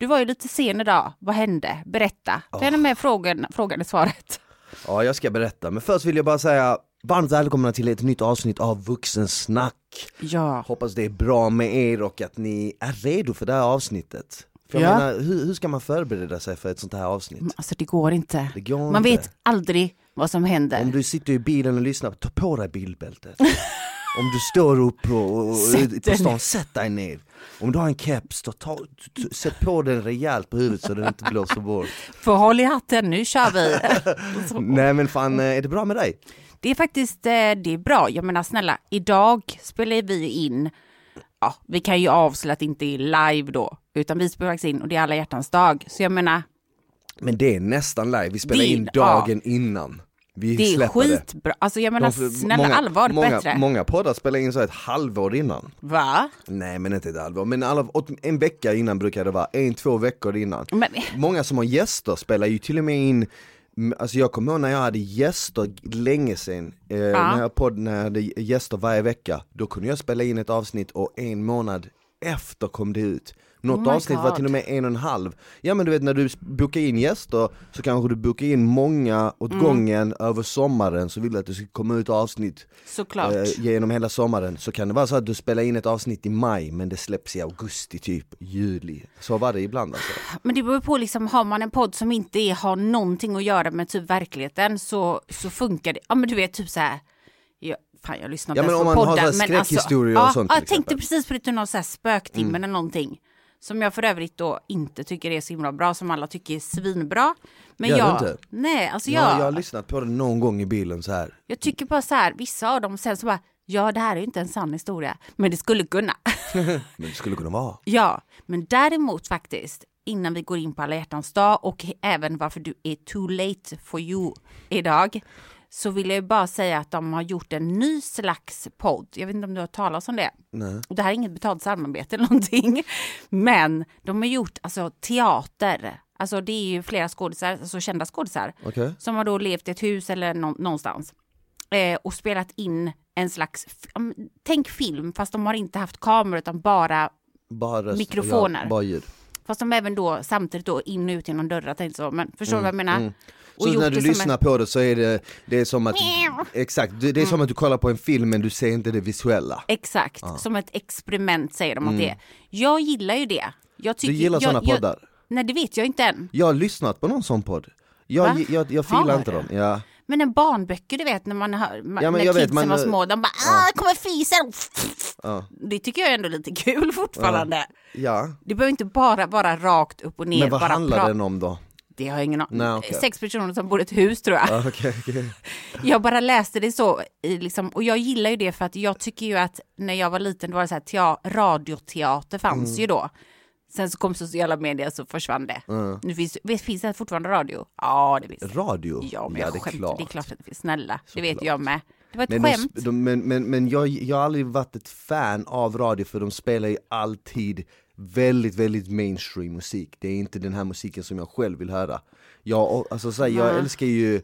Du var ju lite sen idag. Vad hände? Berätta. Ta gärna med frågan, frågan i svaret. Ja, jag ska berätta. Men först vill jag bara säga varmt välkomna till ett nytt avsnitt av Vuxensnack. Ja. Hoppas det är bra med er och att ni är redo för det här avsnittet. För jag Ja. menar, hur, hur ska man förbereda sig för ett sånt här avsnitt? Alltså det går inte. Det går Man inte. vet aldrig vad som händer. Om du sitter i bilen och lyssnar, ta på dig bilbältet. Om du står upp och, och, på stan, sätt dig ner. Om du har en keps, då ta, sätt på den rejält på huvudet så den inte blåser bort. För håll i hatten, nu kör vi. Nej men fan, eh, är det bra med dig? Det är faktiskt eh, det är bra. Jag menar snälla, idag spelar vi in, ja, vi kan ju avslöja att det inte är live då, utan vi spelar faktiskt in och det är alla hjärtans dag. Så jag menar, Men det är nästan live, vi spelar Det in dagen innan. Vi det är skitbra. Alltså jag menar De- snälla många, allvar, många, bättre. Många poddar spelar in så ett halvår innan. Va? Nej men inte ett halvår, men alla, en vecka innan brukar det vara, en, två veckor innan. Men, Många som har gäster spelar ju till och med in Alltså jag kommer ihåg när jag hade gäster länge sedan, eh, när, jag podd, när jag hade gäster varje vecka, då kunde jag spela in ett avsnitt och en månad efter kom det ut. Något Oh avsnitt var God. till och med en och en halv. Ja men du vet när du bokar in gäster så kanske du bokar in många åt Mm. gången över sommaren så vill du att det ska komma ut avsnitt såklart. eh, genom hela sommaren. Så kan det vara så att du spelar in ett avsnitt i maj men det släpps i augusti typ, juli. Så var det ibland alltså. Men det beror på, liksom, har man en podd som inte är, har någonting att göra med typ verkligheten så, så funkar det. Ja men du vet typ så här. Jag, fan jag lyssnar Ja, men om man har poddar. så här skräckhistorier och ja, sånt Ja, jag tänkte. Mm. precis på det, till någon så här spöktimme eller någonting. Som jag för övrigt då inte tycker är så himla bra, som alla tycker är svinbra. Men Gör jag, inte? nej alltså Ja, jag, jag har lyssnat på det någon gång i bilen så här. jag tycker bara så här, vissa av dem sen så bara, ja det här är inte en sann historia, men det skulle kunna. Men det skulle kunna vara. Ja, men däremot faktiskt innan vi går in på alla hjärtans dag och även varför du är too late for you idag så vill jag ju bara säga att de har gjort en ny slags podd. Jag vet inte om du har talas om det. Nej. Det här är inget betalt samarbete eller någonting. Men de har gjort alltså teater. Alltså det är ju flera skådisar, alltså kända skådisar Okej. som har då levt i ett hus eller nå- någonstans eh, och spelat in en slags, tänk film fast de har inte haft kameror utan bara Bara Mikrofoner. Bara ljud. Fast de även då samtidigt då in och ut genom dörrar, tänkte så. Men förstår du vad jag menar? Och Så när du det lyssnar en- på det så är det, det är som att, exakt, det, det är som att du kollar på en film men du ser inte det visuella. Exakt, som ett experiment säger de att det är. Jag gillar ju det. Jag tycker, Mm. Du gillar jag, såna jag- poddar? Nej, det vet jag inte än. Jag har lyssnat på någon sån podd. Jag, Va? jag, jag, filar inte dem. Ja. Men en barnböcker, du vet när man hör, Ja, när jag vet, kidsen man- var små, de bara ah, det kommer fisen. Ja. Det tycker jag är ändå lite kul fortfarande. ja, Det behöver inte bara vara rakt upp och ner. men vad handlar den om då? Det har jag ingen aning Nej, okej. Sex personer som bor i ett hus tror jag. Ja, okej, okej. Jag bara läste det så, i liksom, och jag gillar ju det för att jag tycker ju att när jag var liten då var det så här, tea- radioteater fanns Mm. ju då. Sen så kom sociala medier så försvann det. Nu finns, finns det fortfarande radio? Ja, det finns. Radio? Ja, men ja det är skämtar. klart. Det är klart att det finns. Snälla, det vet Såklart. jag med. Det var ett Men, de, skämt. sp- de, men, men, men jag, jag har aldrig varit ett fan av radio för de spelar ju alltid väldigt, väldigt mainstream musik. Det är inte den här musiken som jag själv vill höra. Jag, alltså, så här, jag älskar ju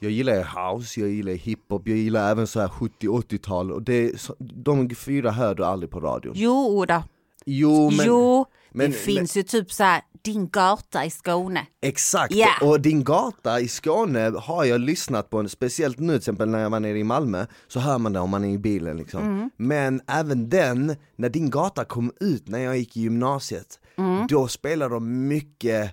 jag gillar house, jag gillar hiphop, jag gillar även så här 70-80-tal och det, så- de fyra hör du aldrig på radion. Jo då. Jo men, jo, men- det finns ju typ så här, din gata i Skåne. exakt, Ja. och din gata i Skåne har jag lyssnat på, speciellt nu till exempel när jag var nere i Malmö, så hör man det om man är i bilen liksom. Mm. Men även den, när din gata kom ut när jag gick i gymnasiet, Mm. då spelade de mycket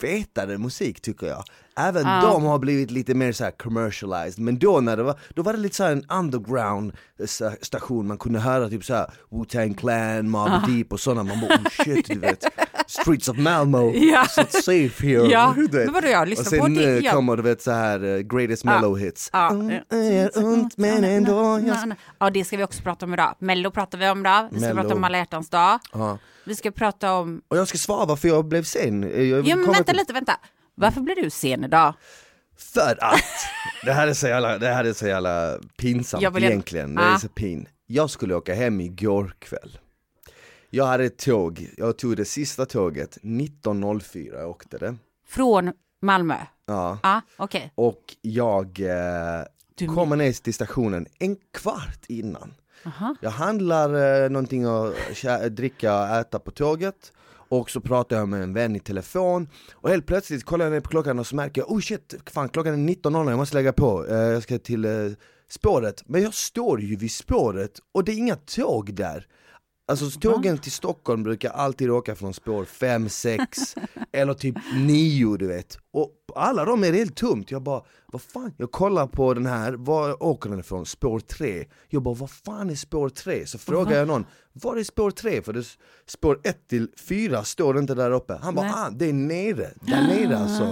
fetare musik tycker jag. Även de har blivit lite mer så commercialized, men då när det var, då var det lite så en underground eh, sta- station, man kunde höra typ så här Wu-Tang Clan, Mobb Deep och sådana, man bara oh shit du vet, Streets of Malmo, Ja. so safe here. Ja, Du vet. men vadå, jag lyssnar och sen på det, eh, ja. kommer du vet så här eh, greatest mellow hits. Ja. Mm, är ont men ändå. Ja, det ska vi också prata om idag. Mello pratar vi om idag. Vi ska Mello. prata om alla hjärtans dag. Vi ska prata om... Och jag ska svara varför jag blev sen. Jag Ja, men vänta till- lite, vänta. Varför blir du sen idag? För att, det här är så jävla, det här är så jävla pinsamt Jag vill- egentligen, det är Ah. så pin. Jag skulle åka hem igår kväll. Jag hade ett tåg, jag tog det sista tåget, 19.04 jag åkte det. Från Malmö? Ja. Ja, okej. Och jag eh, Du- kommer ner till stationen en kvart innan. Aha. Jag handlar eh, någonting att dricka och äta på tåget och så pratar jag med en vän i telefon och helt plötsligt kollar jag ner på klockan och så märker jag, oh shit, fan klockan är 19.00, jag måste lägga på, eh, jag ska till eh, spåret. Men jag står ju vid spåret och det är inga tåg där. Alltså tågen till Stockholm brukar alltid åka från spår 5, 6 eller typ 9 du vet. Och alla de är helt tomt. Jag bara, vad fan? Jag kollar på den här, var åker den ifrån? Spår 3. Jag bara, vad fan är spår 3? Så frågar jag någon, var är spår 3? För det, spår 1 till 4 står inte där uppe. Han bara, ah det är nere, där nere alltså.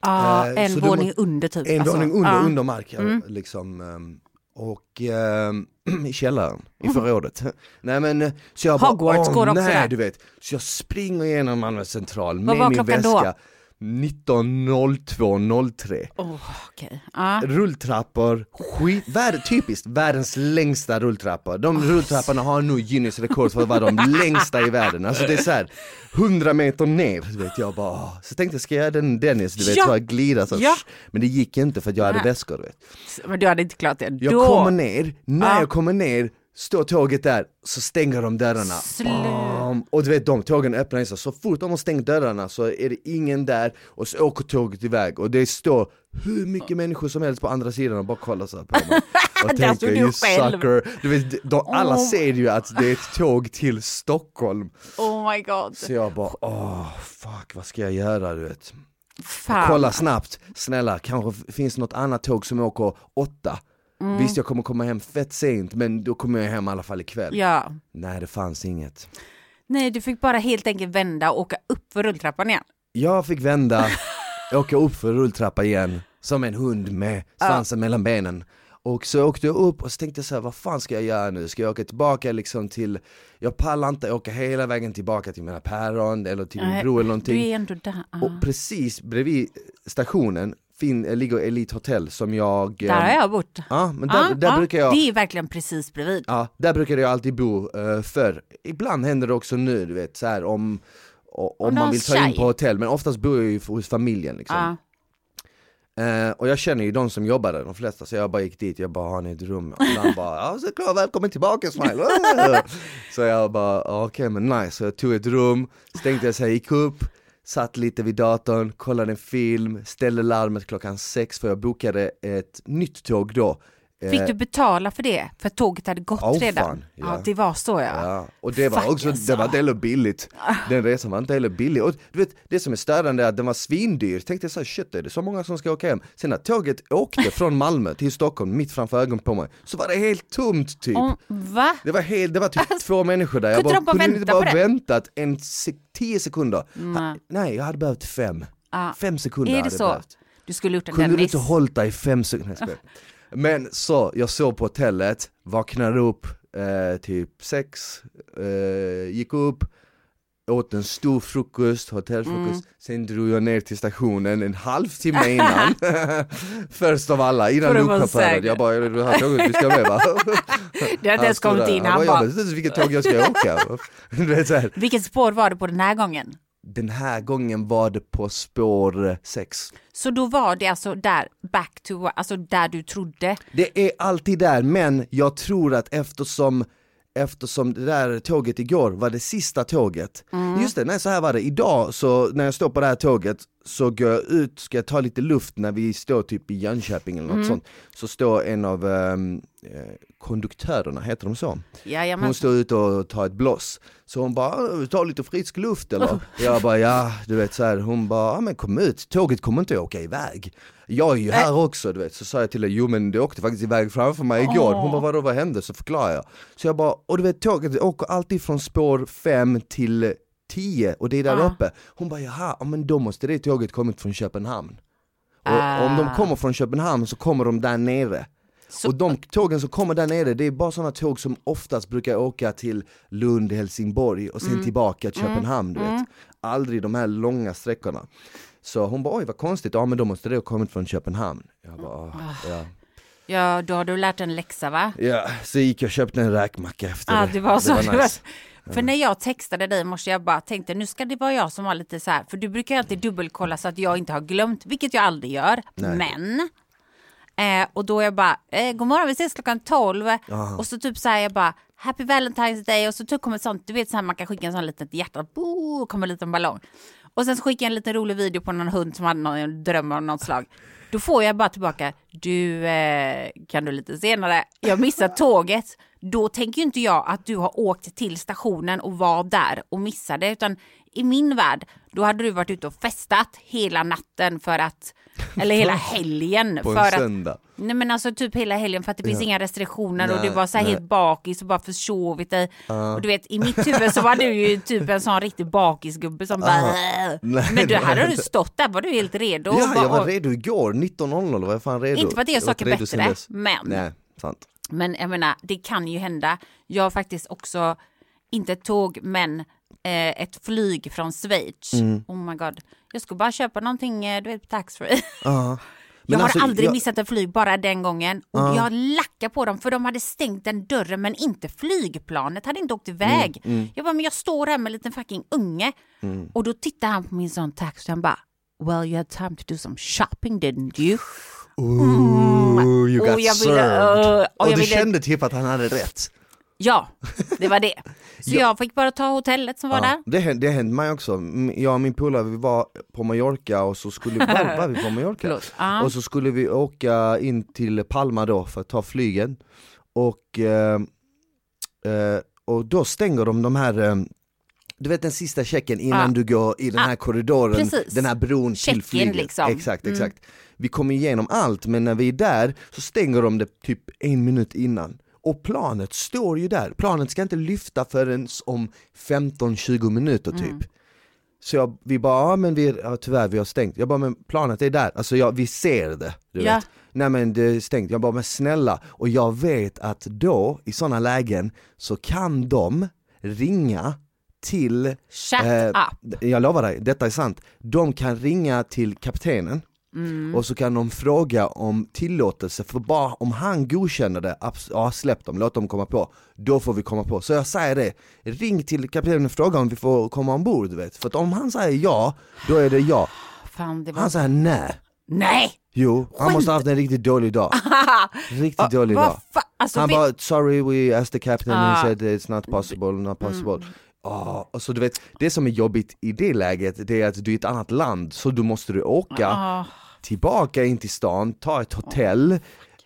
Ja, Eh, en så du våning under typ. En alltså. våning under, Ja. under mark, ja, liksom. ehm, Och ehm, i källaren, i förrådet. Nej men, eh, så jag bara, Hogwarts åh, går också nej, där. du vet. Så jag springer igenom Malmö central med var min klockan då? Väska. 19.02.03 Åh, okej. Ja. Rulltrappor, skit, värld, typiskt världens längsta rulltrappor. De rulltrapporna har nog Guinness rekord för att vara de längsta i världen. Alltså det är så här 100 meter ner, du vet jag bara, så tänkte jag ska jag göra den Dennis, du vet, Ja. jag glida så, Ja. men det gick inte för att jag hade Nej. väskor du vet. Men du hade inte klarat det Jag då? kommer ner, när Ja. jag kommer ner står tåget där, så stänger de dörrarna. Bam. Och du vet de tågen öppnar sig, så fort de har stängt dörrarna så är det ingen där och så åker tåget iväg och det står hur mycket människor som helst på andra sidan och bara kollar så här på mig. Och Där tänker du you själv." sucker. Du vet, de, alla Oh. ser ju att det är ett tåg till Stockholm. Oh my god. Så jag bara åh fuck vad ska jag göra du vet. Fan. Kolla snabbt, snälla kanske finns något annat tåg som åker åtta. Mm. Visst jag kommer komma hem fett sent men då kommer jag hem i alla fall ikväll. Ja. Nej det fanns inget. Nej, du fick bara helt enkelt vända och åka upp för rulltrappan igen. Jag fick vända, åka upp för rulltrappa igen, som en hund med svansen mellan benen. Och så åkte jag upp och så tänkte jag så här, vad fan ska jag göra nu? Ska jag åka tillbaka liksom till, jag pallar inte åka hela vägen tillbaka till mina päron eller till min bror eller Du någonting. är ändå där. Ja. Och precis bredvid stationen fin, ligger Elite Hotel som jag... Där har ehm, jag bott. Ja, men där, Ja, där ja, brukar jag... Det är verkligen precis bredvid. Ja, där brukade jag alltid bo uh, för Ibland händer det också nu, du vet, så här om, om Om man vill ta in tjej. på hotell, men oftast bor jag ju hos familjen liksom. Ja. Eh, och jag känner ju de som jobbar där, de flesta, så jag bara gick dit, jag bara har ni ett rum? Och han bara, ja såklart, välkommen tillbaka Smile! så jag bara, okej men nice, så jag tog ett rum, stängde jag sig, gick upp, satt lite vid datorn, kollade en film, ställde larmet klockan sex för jag bokade ett nytt tåg då. Eh, Fick du betala för det? För tåget hade gått Oh, redan? fan, ja. ja. det var så ja. Ja, och det var Fuck, också, alltså. det var inte heller billigt. Den resan var inte heller billig. Och du vet, det som är störande är att den var svindyr. Tänkte jag så här, shit är det så många som ska åka hem? Sen när tåget åkte från Malmö till Stockholm, mitt framför ögonen på mig, så var det helt tomt typ. Om, va? Det var, helt, det var typ två människor där, jag Kunde bara, bara kunde inte bara väntat en sek- tio sekunder? Nej. Ha, nej, jag hade behövt fem. Ja. Fem sekunder Är hade det jag så? behövt. Du skulle gjort en Kunde du inte hållit dig i fem sekunder? Men så, jag sov på hotellet, vaknade upp eh, typ sex, eh, gick upp, åt en stor frukost, hotellfrukost, Mm. sen drog jag ner till stationen en halvtimme innan. Först av alla, innan lokchauffören. Jag bara, är det här tåget vi ska med va? Det har inte ens kommit in. Han bara, jag vet inte vilket tåg jag ska åka. Du vilket spår var det på den här gången? Den här gången var det på spår 6. Så då var det alltså där, back to, alltså där du trodde. Det är alltid där, men jag tror att eftersom Eftersom det där tåget igår var det sista tåget Just det, nej så här var det, idag så när jag står på det här tåget så går jag ut, ska jag ta lite luft när vi står typ i Jönköping eller något sånt Så står en av eh, konduktörerna, heter de så? Jajamän. Hon står ute och tar ett blås Så hon bara, ta lite frisk luft eller? Jag bara, ja du vet så här. hon bara, ja men kom ut, tåget kommer inte att åka iväg Jag är ju här också du vet, så sa jag till henne, jo men det åkte faktiskt iväg framför mig igår Hon bara, vadå vad hände? Så förklarar jag Så jag bara, och du vet tåget åker alltid från spår 5 till 10 och det är där Ja. uppe Hon bara, jaha, ja, men då måste det tåget kommit från Köpenhamn och om de Ah. kommer från Köpenhamn så kommer de där nere Så- och de tågen som kommer där nere, det är bara sådana tåg som oftast brukar åka till Lund, Helsingborg och sen Mm. tillbaka till Köpenhamn, du vet. Aldrig de här långa sträckorna. Så hon bara, oj vad konstigt, ja men då måste det ha kommit från Köpenhamn. Jag bara, Ah. "Ah, ja. Ja, då har du lärt en läxa va? ja. Så gick jag och köpte en räkmacka efter Ja, det var så. Det var- nice. För när jag textade dig måste jag bara tänkte nu ska det vara jag som var lite så här, för du brukar ju alltid dubbelkolla så att jag inte har glömt, vilket jag aldrig gör. Nej. Men Eh, och då är jag bara, eh, god morgon vi ses klockan 12. Och så typ så här jag bara, happy valentine's day och så typ kommer ett sånt, du vet så här man kan skicka en sån litet hjärta, bo, kommer en liten ballong. Och sen så skickar jag en liten rolig video på någon hund som hade någon dröm av något slag. Då får jag bara tillbaka, du eh, kan du lite senare, jag missar tåget. Då tänker ju inte jag att du har åkt till stationen och var där och missade, utan i min värld, då hade du varit ute och festat hela natten för att, eller hela helgen. På för en att, söndag. Nej men alltså typ hela helgen för att det finns Ja. inga restriktioner och Nej, du var så här nej. helt bakis och bara försovit dig. Och du vet i mitt huvud så var du ju typ en sån riktig bakisgubbe som bara Nej, Men du hade du stått där var du helt redo. och Ja, bara, jag var och- redo igår, 19.00 var jag fan redo. Inte för att det är saker bättre, men- Nej, sant. Men jag menar, det kan ju hända. Jag har faktiskt också, inte ett tåg, men eh, ett flyg från Schweiz. Mm. Oh my god. Jag skulle bara köpa någonting, eh, du vet, taxfree. Jag Men har alltså, aldrig jag- missat ett flyg, bara den gången. Och jag lackar på dem, för de hade stängt den dörren, men inte flygplanet, hade inte åkt iväg. Mm, Jag bara, men jag står här med en liten fucking unge. Och då tittar han på min sån taxi, han bara, well you had time to do some shopping didn't you? Ooh, you Och got jag ville- served. uh, och och jag du ville- kände typ att han hade rätt. Ja, det var det. Så Ja. jag fick bara ta hotellet som var där. Ja, det, hände, det hände mig också. Jag och min polare vi var på Mallorca och så skulle vi, var, var vi på Mallorca? Förlåt. Ja. Och så skulle vi åka in till Palma då för att ta flygen. Och, eh, eh, och då stänger de de här eh, du vet den sista checken innan Ja. du går i den här Ja, korridoren, precis. den här bron till flyget. liksom. Exakt, exakt. Vi kommer igenom allt men när vi är där så stänger de det typ en minut innan. Och planet står ju där, planet ska inte lyfta förrän om 15-20 minuter typ. Så jag, vi bara, ja men vi, ja, tyvärr vi har stängt. Jag bara, men planet är där, alltså jag, vi ser det. Du Ja. vet. Nej men det är stängt, jag bara, men snälla. Och jag vet att då, i sådana lägen, så kan de ringa till Shut Eh, up. Jag lovar dig, detta är sant. De kan ringa till kaptenen Mm. och så kan de fråga om tillåtelse, för bara om han godkänner det, ja släpp dem, låt dem komma på, då får vi komma på. Så jag säger det, ring till kaptenen och fråga om vi får komma ombord, du vet. För att om han säger ja, då är det ja. Fan, det var... Han säger nej. Nej! Jo, han måste ha haft en riktigt dålig dag. Riktigt dålig dag. alltså, Han vet- bara, sorry we asked the captain, Ah. he said it's not possible, not possible. Ah, och så du vet, det som är jobbigt i det läget, det är att du är i ett annat land, så då måste du åka Ah. tillbaka in till stan, ta ett hotell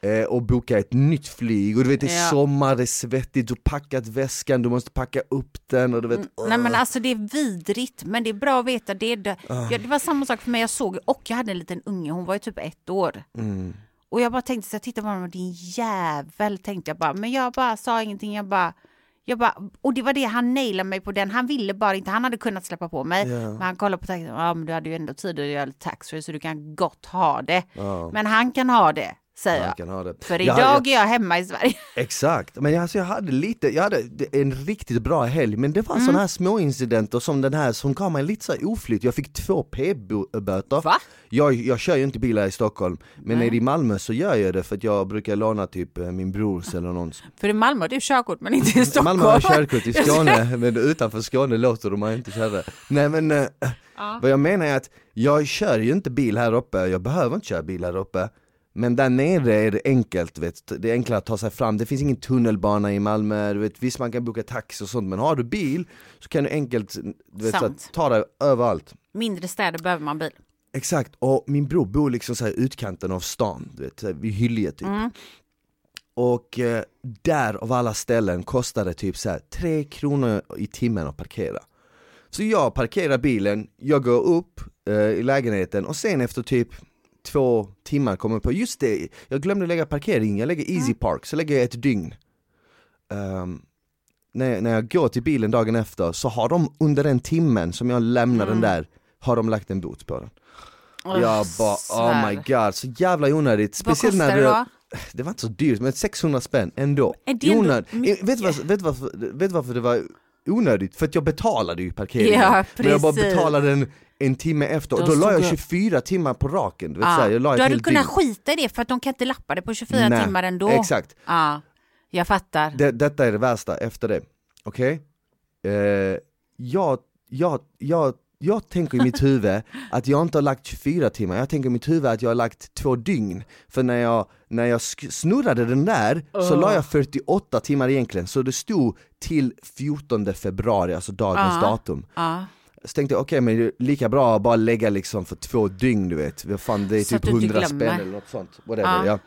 eh, och boka ett nytt flyg och du vet det är Ja. sommar, det är svettigt, du har packat väskan, du måste packa upp den och du vet Nej men alltså det är vidrigt men det är bra att veta det. Det, Ah. ja, det var samma sak för mig, jag såg och jag hade en liten unge, hon var ju typ ett år. Mm. Och jag bara tänkte så jag tittade på honom, din jävel tänkte jag bara. Men jag bara sa ingenting, jag bara, jag bara, och det var det, han nailade mig på den, han ville bara inte, han hade kunnat släppa på mig. Ja. Men han kollade på taxin, ja men du hade ju ändå tid att göra lite taxfree så du kan gott ha det. Ja. Men han kan ha det, säger jag. kan ha det. För Jag idag hade- är jag hemma i Sverige. Exakt, men alltså jag hade lite, jag hade en riktigt bra helg men det var Mm. sådana här små incidenter som den här som gav mig lite så här oflyt, jag fick två p-böter Va? jag, jag kör ju inte bil här i Stockholm, men nere i Malmö så gör jag det för att jag brukar låna typ eh, min brors eller någons För i Malmö har du körkort men inte i Stockholm. Malmö har körkort i Skåne, men utanför Skåne låter de mig inte köra Nej men, eh, vad jag menar är att jag kör ju inte bil här uppe, jag behöver inte köra bil här uppe men där nere är det enkelt, vet. det är enklare att ta sig fram, det finns ingen tunnelbana i Malmö, du vet, visst man kan boka taxi och sånt men har du bil så kan du enkelt du vet, att, ta dig överallt. Mindre städer behöver man bil. Exakt, och min bror bor liksom så här utkanten av stan, du vet, vid Hyllie typ. Och eh, där av alla ställen kostar det typ så här 3 kronor i timmen att parkera. Så jag parkerar bilen, jag går upp eh, i lägenheten och sen efter typ två timmar kommer på, just det, jag glömde lägga parkering, jag lägger Easy Park, så lägger jag ett dygn Ehm, när, jag- när jag går till bilen dagen efter så har de under den timmen som jag lämnar den där, har de lagt en bot på den jag bara oh my god, så jävla onödigt. Speciellt när det då? det var inte så dyrt, men 600 spänn ändå. Är det ändå Onödigt. mycket? Vet du vad- vet du varför, vet du varför det var onödigt? För att jag betalade ju parkeringen. Ja, men jag bara betalade en, en timme efter, och Då då la jag stod jag- 24 timmar på raken. Du vet, Ja. så här, jag la hade du helt kunnat dygn. skita i det för att de kan inte lappa det på 24 Nej, timmar ändå. Exakt. Ja, jag fattar. Det, detta är det värsta efter det. Okej? Eh, jag, jag, jag, jag tänker i mitt huvud att jag inte har lagt 24 timmar, jag tänker i mitt huvud att jag har lagt två dygn. För när jag, när jag snurrade den där så la jag 48 timmar egentligen, så det stod till 14 februari, alltså dagens Ja. datum. Ja. Så tänkte jag okej men det är lika bra att bara lägga liksom för två dygn du vet, vad fan det är Så typ du inte 100 glömmer. spänn eller något sånt, whatever Ja. ja.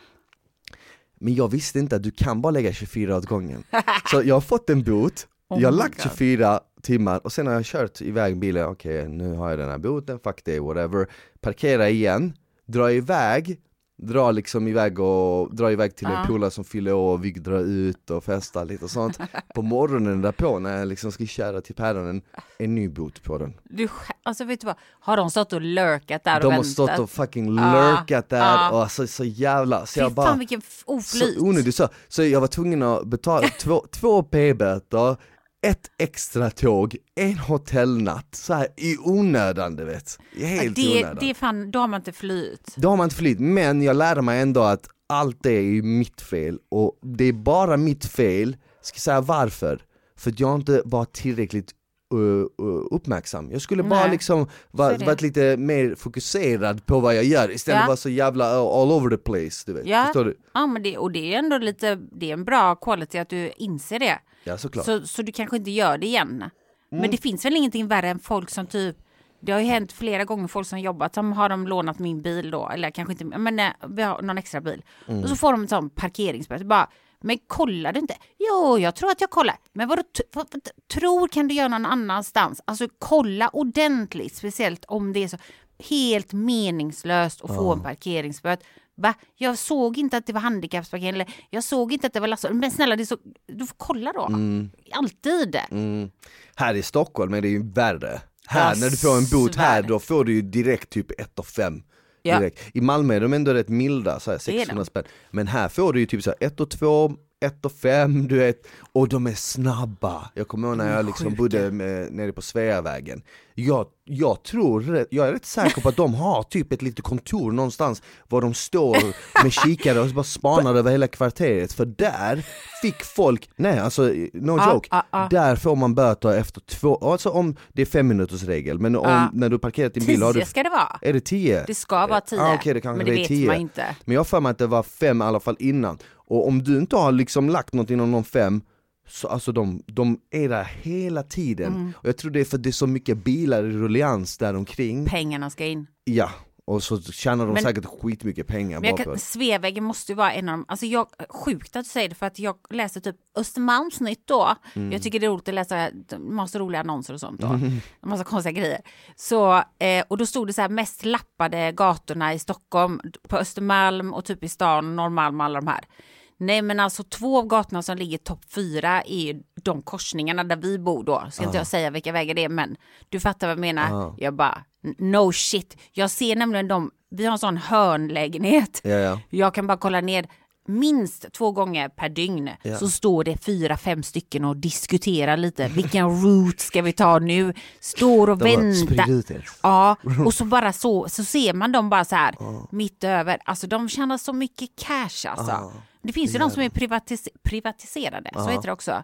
Men jag visste inte att du kan bara lägga 24 åt gången. Så jag har fått en bot, Oh jag har lagt God. 24 timmar och sen har jag kört iväg bilen, okej nu har jag den här boten, fuck det, whatever. Parkera igen, dra iväg, dra liksom iväg och dra iväg till Ja. en polare som fyller år, vi drar ut och festar lite och sånt. På morgonen därpå när jag liksom ska köra till päronen, en ny bot på den. Du, alltså vet du vad, har de stått och lurkat där och De har väntat? stått och fucking Ja, lurkat där ja. och alltså så jävla, så Fy jag bara fan vilken oflyt. så onödigt så, så jag var tvungen att betala två, två p-böter, ett extra tåg, en hotellnatt, så här i onödan du vet. Helt i det, onödan. det är fan, då har man inte flyt. Då har man inte flytt, men jag lärde mig ändå att allt det är ju mitt fel och det är bara mitt fel, ska säga varför? För att jag inte var tillräckligt uh, uppmärksam. Jag skulle bara Nej, liksom va, varit lite mer fokuserad på vad jag gör istället för Ja. att vara så jävla all over the place, du vet. Ja. Förstår du? Ja, men det, och det är ändå lite, det är en bra quality att du inser det. Ja såklart. Så, så du kanske inte gör det igen. Mm. Men det finns väl ingenting värre än folk som typ det har ju hänt flera gånger folk som jobbat som har de lånat min bil då eller kanske inte men nej, vi har någon extra bil Mm. och så får de en sån parkeringsböter bara men kollar du inte? Jo, jag tror att jag kollar. Men vad, vad, tror kan du göra någon annanstans? Alltså kolla ordentligt, speciellt om det är så helt meningslöst att få en parkeringsböt. Va? Jag såg inte att det var handikappsparkering eller jag såg inte att det var lastbil. Men snälla, det är så, du får kolla då. Alltid. Mm. Här i Stockholm är det ju värre. Här när du får en bot här då får du ju direkt typ 1 och 5 Ja. I Malmö är de ändå rätt milda, så här Det är 600 de. spänn. Men här får du ju typ så här 1 och 2, 1 och 5 du vet. Och de är snabba. Jag kommer ihåg när jag liksom bodde med, nere på Sveavägen. Jag, jag tror, jag är rätt säker på att de har typ ett litet kontor någonstans var de står med kikare och bara spanar över hela kvarteret. För där fick folk, nej alltså no Ja, joke, ja, ja. där får man böter efter två, alltså om det är fem minuters regel men om, Ja. när du parkerat din bil har du Tio ska det vara. är det 10? Det ska vara tio. Ah, okej, det kanske men det är vet 10. man inte. Men jag har för mig att det var fem i alla fall innan. Och om du inte har liksom lagt något inom de fem, så alltså de, de är där hela tiden. Mm. Och jag tror det är för att det är så mycket bilar i rullians där omkring. Pengarna ska in. Ja, och så tjänar de Men- säkert skitmycket pengar Men jag kan. Sveavägen måste ju vara en av de, alltså jag, sjukt att du säger det för att jag läste typ Östermalmsnytt då. Mm. Jag tycker det är roligt att läsa massa roliga annonser och sånt då. En massa konstiga grejer. Så, eh, och då stod det så här mest lappade gatorna i Stockholm, på Östermalm och typ i stan, Norrmalm och alla de här. Nej men alltså två av gatorna som ligger topp fyra är de korsningarna där vi bor då. Ska inte jag säga vilka vägar det är men du fattar vad jag menar. Jag bara no shit. Jag ser nämligen de, vi har en sån hörnlägenhet. Ja, ja. Jag kan bara kolla ner minst två gånger per dygn Ja. så står det fyra, fem stycken och diskuterar lite. Vilken route ska vi ta nu? Står och väntar. Ja, och så bara så, så ser man dem bara så här mitt över. Alltså de tjänar så mycket cash alltså. Det finns ju de som är privatis privatiserade, så heter det också.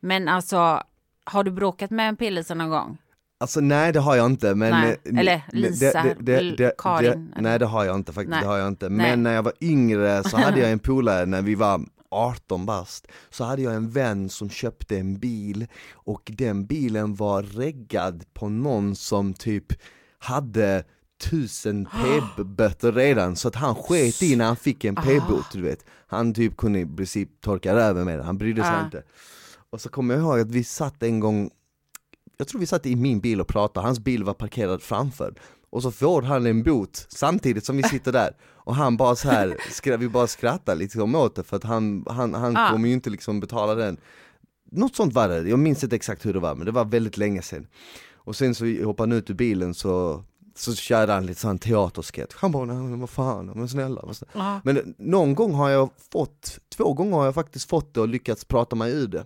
Men alltså, har du bråkat med en p-Lisa någon gång? Alltså nej det har jag inte men Nej, eh, eller Lisa, eller Karin, det, Nej det har jag inte faktiskt, Nej. det har jag inte. Nej. Men när jag var yngre så hade jag en polare när vi var 18 bast Så hade jag en vän som köpte en bil och den bilen var reggad på någon som typ hade tusen p-böter redan så att han sket i när han fick en p-bot du vet. Han typ kunde i princip torka röven med det, han brydde sig Ah. inte. Och så kommer jag ihåg att vi satt en gång jag tror vi satt i min bil och pratade, hans bil var parkerad framför. Och så får han en bot samtidigt som vi sitter där. Och han bara så här, skra, vi bara skrattar liksom åt det för att han, han, han Ah. kommer ju inte liksom betala den. Något sånt var det, jag minns inte exakt hur det var men det var väldigt länge sedan. Och sen så hoppade han ut ur bilen så så körde han lite sån teatersketch, han bara nej vad fan, men snälla, vad snälla. Men någon gång har jag fått, två gånger har jag faktiskt fått det och lyckats prata mig ur det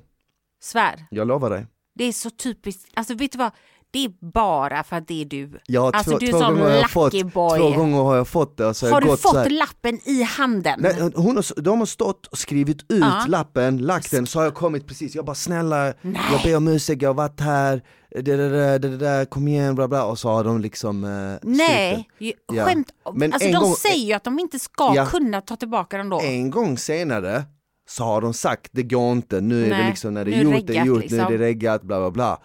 Svär. Jag lovar dig Det är så typiskt, alltså vet du vad? Det är bara för att det är du. Ja, Alltså, två, du är två, sån gånger har jag lucky fått, boy. två gånger har jag fått det och så har, du fått lappen i handen? Nej, hon har, de har stått och skrivit ut Ja. lappen, lagt den, så har jag kommit precis, jag bara snälla, jag ber om ursäkt, jag har varit här, det, det, det, det, där, kom igen bla bla och så har de liksom eh, Nej, ju- Ja. skämt. Men alltså de gång- säger ju att de inte ska Ja. kunna ta tillbaka den då. En gång senare så har de sagt det går inte, nu är det Nej, liksom när det nu är gjort, det är gjort, nu liksom. är det reggat, bla bla bla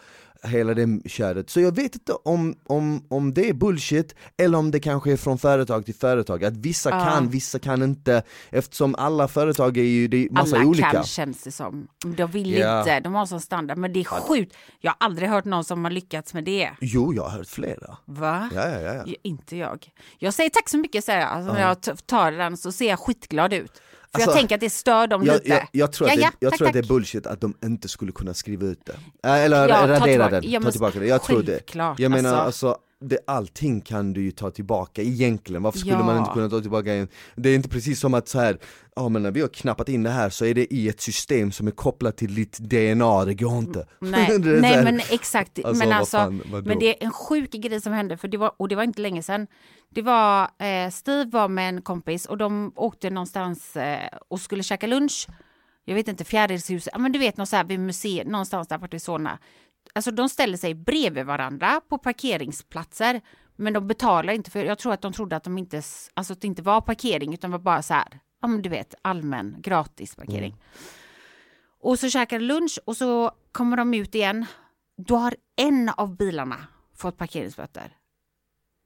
Hela det köret. Så jag vet inte om, om, om det är bullshit eller om det kanske är från företag till företag, att vissa Ja. kan, vissa kan inte Eftersom alla företag är ju, det är massa Alla olika kan känns det som. De vill Ja. inte, de har sån standard. Men det är sjukt. Jag har aldrig hört någon som har lyckats med det. Jo, jag har hört flera Va? Ja, ja, ja, ja. Inte jag. Jag säger tack så mycket jag. Alltså, när jag tar den så ser jag skitglad ut. För jag Alltså, tänker att det stör dem Jag, lite. jag, jag tror, att, Ja, det, ja, jag tack, tror att det är tack. bullshit att de inte skulle kunna skriva ut det. Äh, Eller Ja, radera den, ta tillbaka det. Jag tror det. Jag menar alltså. Det, allting kan du ju ta tillbaka egentligen, varför skulle Ja. man inte kunna ta tillbaka en? Det är inte precis som att så här, ja men när vi har knappat in det här så är det i ett system som är kopplat till ditt DNA, det går inte. Nej, så nej här- men exakt. Alltså, men, vad alltså, fan, men det är en sjuk grej som hände, för det var, och det var inte länge sedan. Det var, eh, Steve var med en kompis och de åkte någonstans eh, och skulle käka lunch. Jag vet inte, Fjärilshuset, ja men du vet något så här vid museet, någonstans där vart i Solna. Alltså de ställer sig bredvid varandra på parkeringsplatser. Men de betalar inte för, jag tror att de trodde att de inte, alltså att det inte var parkering utan var bara så här, ja men du vet allmän gratis parkering. Mm. Och så käkar lunch och så kommer de ut igen. Då har en av bilarna fått parkeringsböter.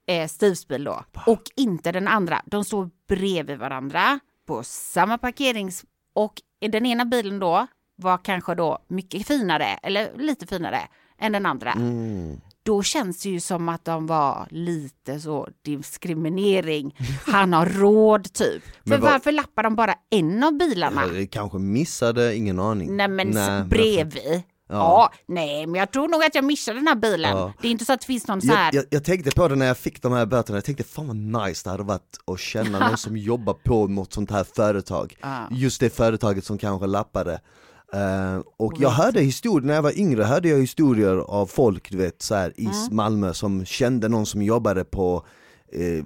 Eh, Steves bil då. Och inte den andra. De står bredvid varandra på samma parkerings... Och den ena bilen då var kanske då mycket finare, eller lite finare, än den andra. Mm. Då känns det ju som att de var lite så diskriminering. Han har råd typ. För vad- varför lappar de bara en av bilarna? Ja, det kanske missade, ingen aning. Nej men Nej, bredvid. Ja. Nej men jag tror nog att jag missade den här bilen. Ja. Det är inte så att det finns någon så här. Jag, jag, jag tänkte på det när jag fick de här böterna, jag tänkte fan vad nice det hade varit att känna någon som jobbar på något sånt här företag. Just det företaget som kanske lappade Eh, och jag hörde historier, när jag var yngre hörde jag historier av folk du vet så här, i Mm. Malmö som kände någon som jobbade på eh,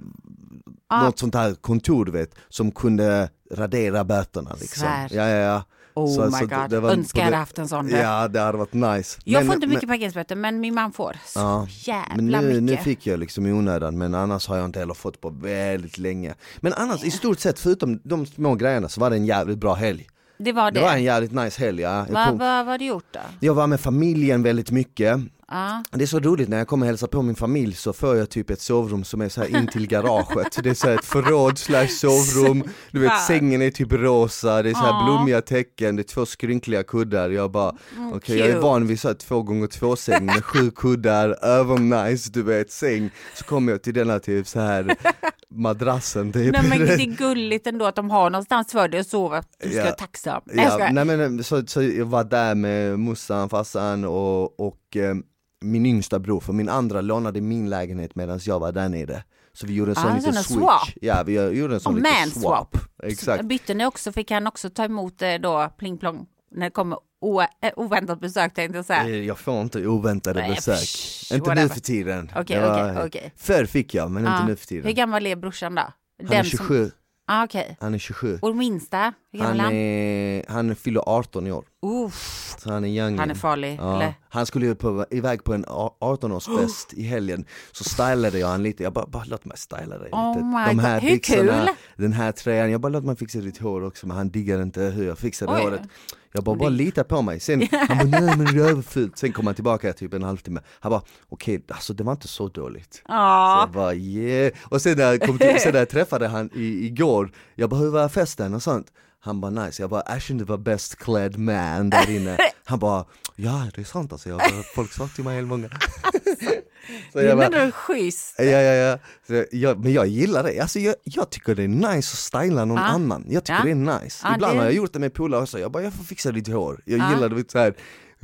Ah. något sånt här kontor du vet, som kunde radera böterna liksom. Svär. Ja, ja, ja. Oh Så- my så god, det var önskar jag hade det- haft en sån. Ja det hade varit nice jag Men- får inte mycket parkeringsböter men min man får. Så Ja, jävla nu, mycket. nu fick jag liksom i onödan, men annars har jag inte heller fått på väldigt länge Men annars i stort sett, förutom de små grejerna, så var det en jävligt bra helg Det var det. Det var en jävligt nice helg ja. jag, Va, va, vad har du gjort då? jag var med familjen väldigt mycket Ja. Det är så roligt när jag kommer och hälsar på min familj så får jag typ ett sovrum som är så här in till garaget. Det är så här ett förråd slash sovrum, du vet sängen är typ rosa, det är så här blommiga tecken, det är två skrynkliga kuddar. Jag bara, okej jag är Mm, van vid så här två gånger två säng med sju kuddar, övernice du vet säng. Så kommer jag till denna typ så här madrassen typ. Nej men det är gulligt ändå att de har någonstans för dig att sova. Du ska Ja. vara tacksam. Nej, Ja, nej men så, så jag var där med morsan, farsan och, och eh, min yngsta bror, för min andra lånade min lägenhet medan jag var där nere. Så vi gjorde en sån Ah, liten switch. swap. Ja, vi gjorde en sån Och liten swap. swap. Exakt. Bytte ni också, fick han också ta emot eh, då pling plong när det kommer eh, oväntat besök tänkte jag säga. Jag får inte oväntade Nej, besök. psh, inte nu whatever. för tiden. Var- okej, okej. Förr fick jag, men Ja. inte nu för Hur tiden. gammal är brorsan då? Han är 27. Som... Ah, okej. Han är 27. Och minsta? Han, är han? fyller 18 i år. Uff, Så han är young. han är farlig, Ja, eller? han skulle ju på, iväg på en a- 18-årsfest i helgen, så stylade jag han lite, jag bara, bara låt mig styla dig Oh lite. my God, hur byxorna, den här tröjan, jag bara låt mig fixa ditt hår också, men han diggar inte hur jag fixade Oj. håret. Jag bara, bara lita på mig. Sen, han bara, nej men det är överfult. Sen kom han tillbaka typ en halvtimme. Han bara, okej, alltså det var inte så dåligt. Så Ja, jag bara yeah. Och sen när jag, kom till, sen när jag träffade han i, igår, jag bara hur var festen och sånt? Han bara nice, jag bara Ashton var best clad man där inne Han bara ja det är sant alltså, jag bara, folk sa till mig helt många Så det jag är bara, ändå schysst. Ja, ja, ja. Så jag, men jag gillar det, alltså jag, jag tycker det är nice att styla någon Ja. annan, jag tycker Ja. det är nice. Ja, Ibland det- har jag gjort det med polare också, jag bara jag får fixa ditt hår, jag Ja. gillar det så här.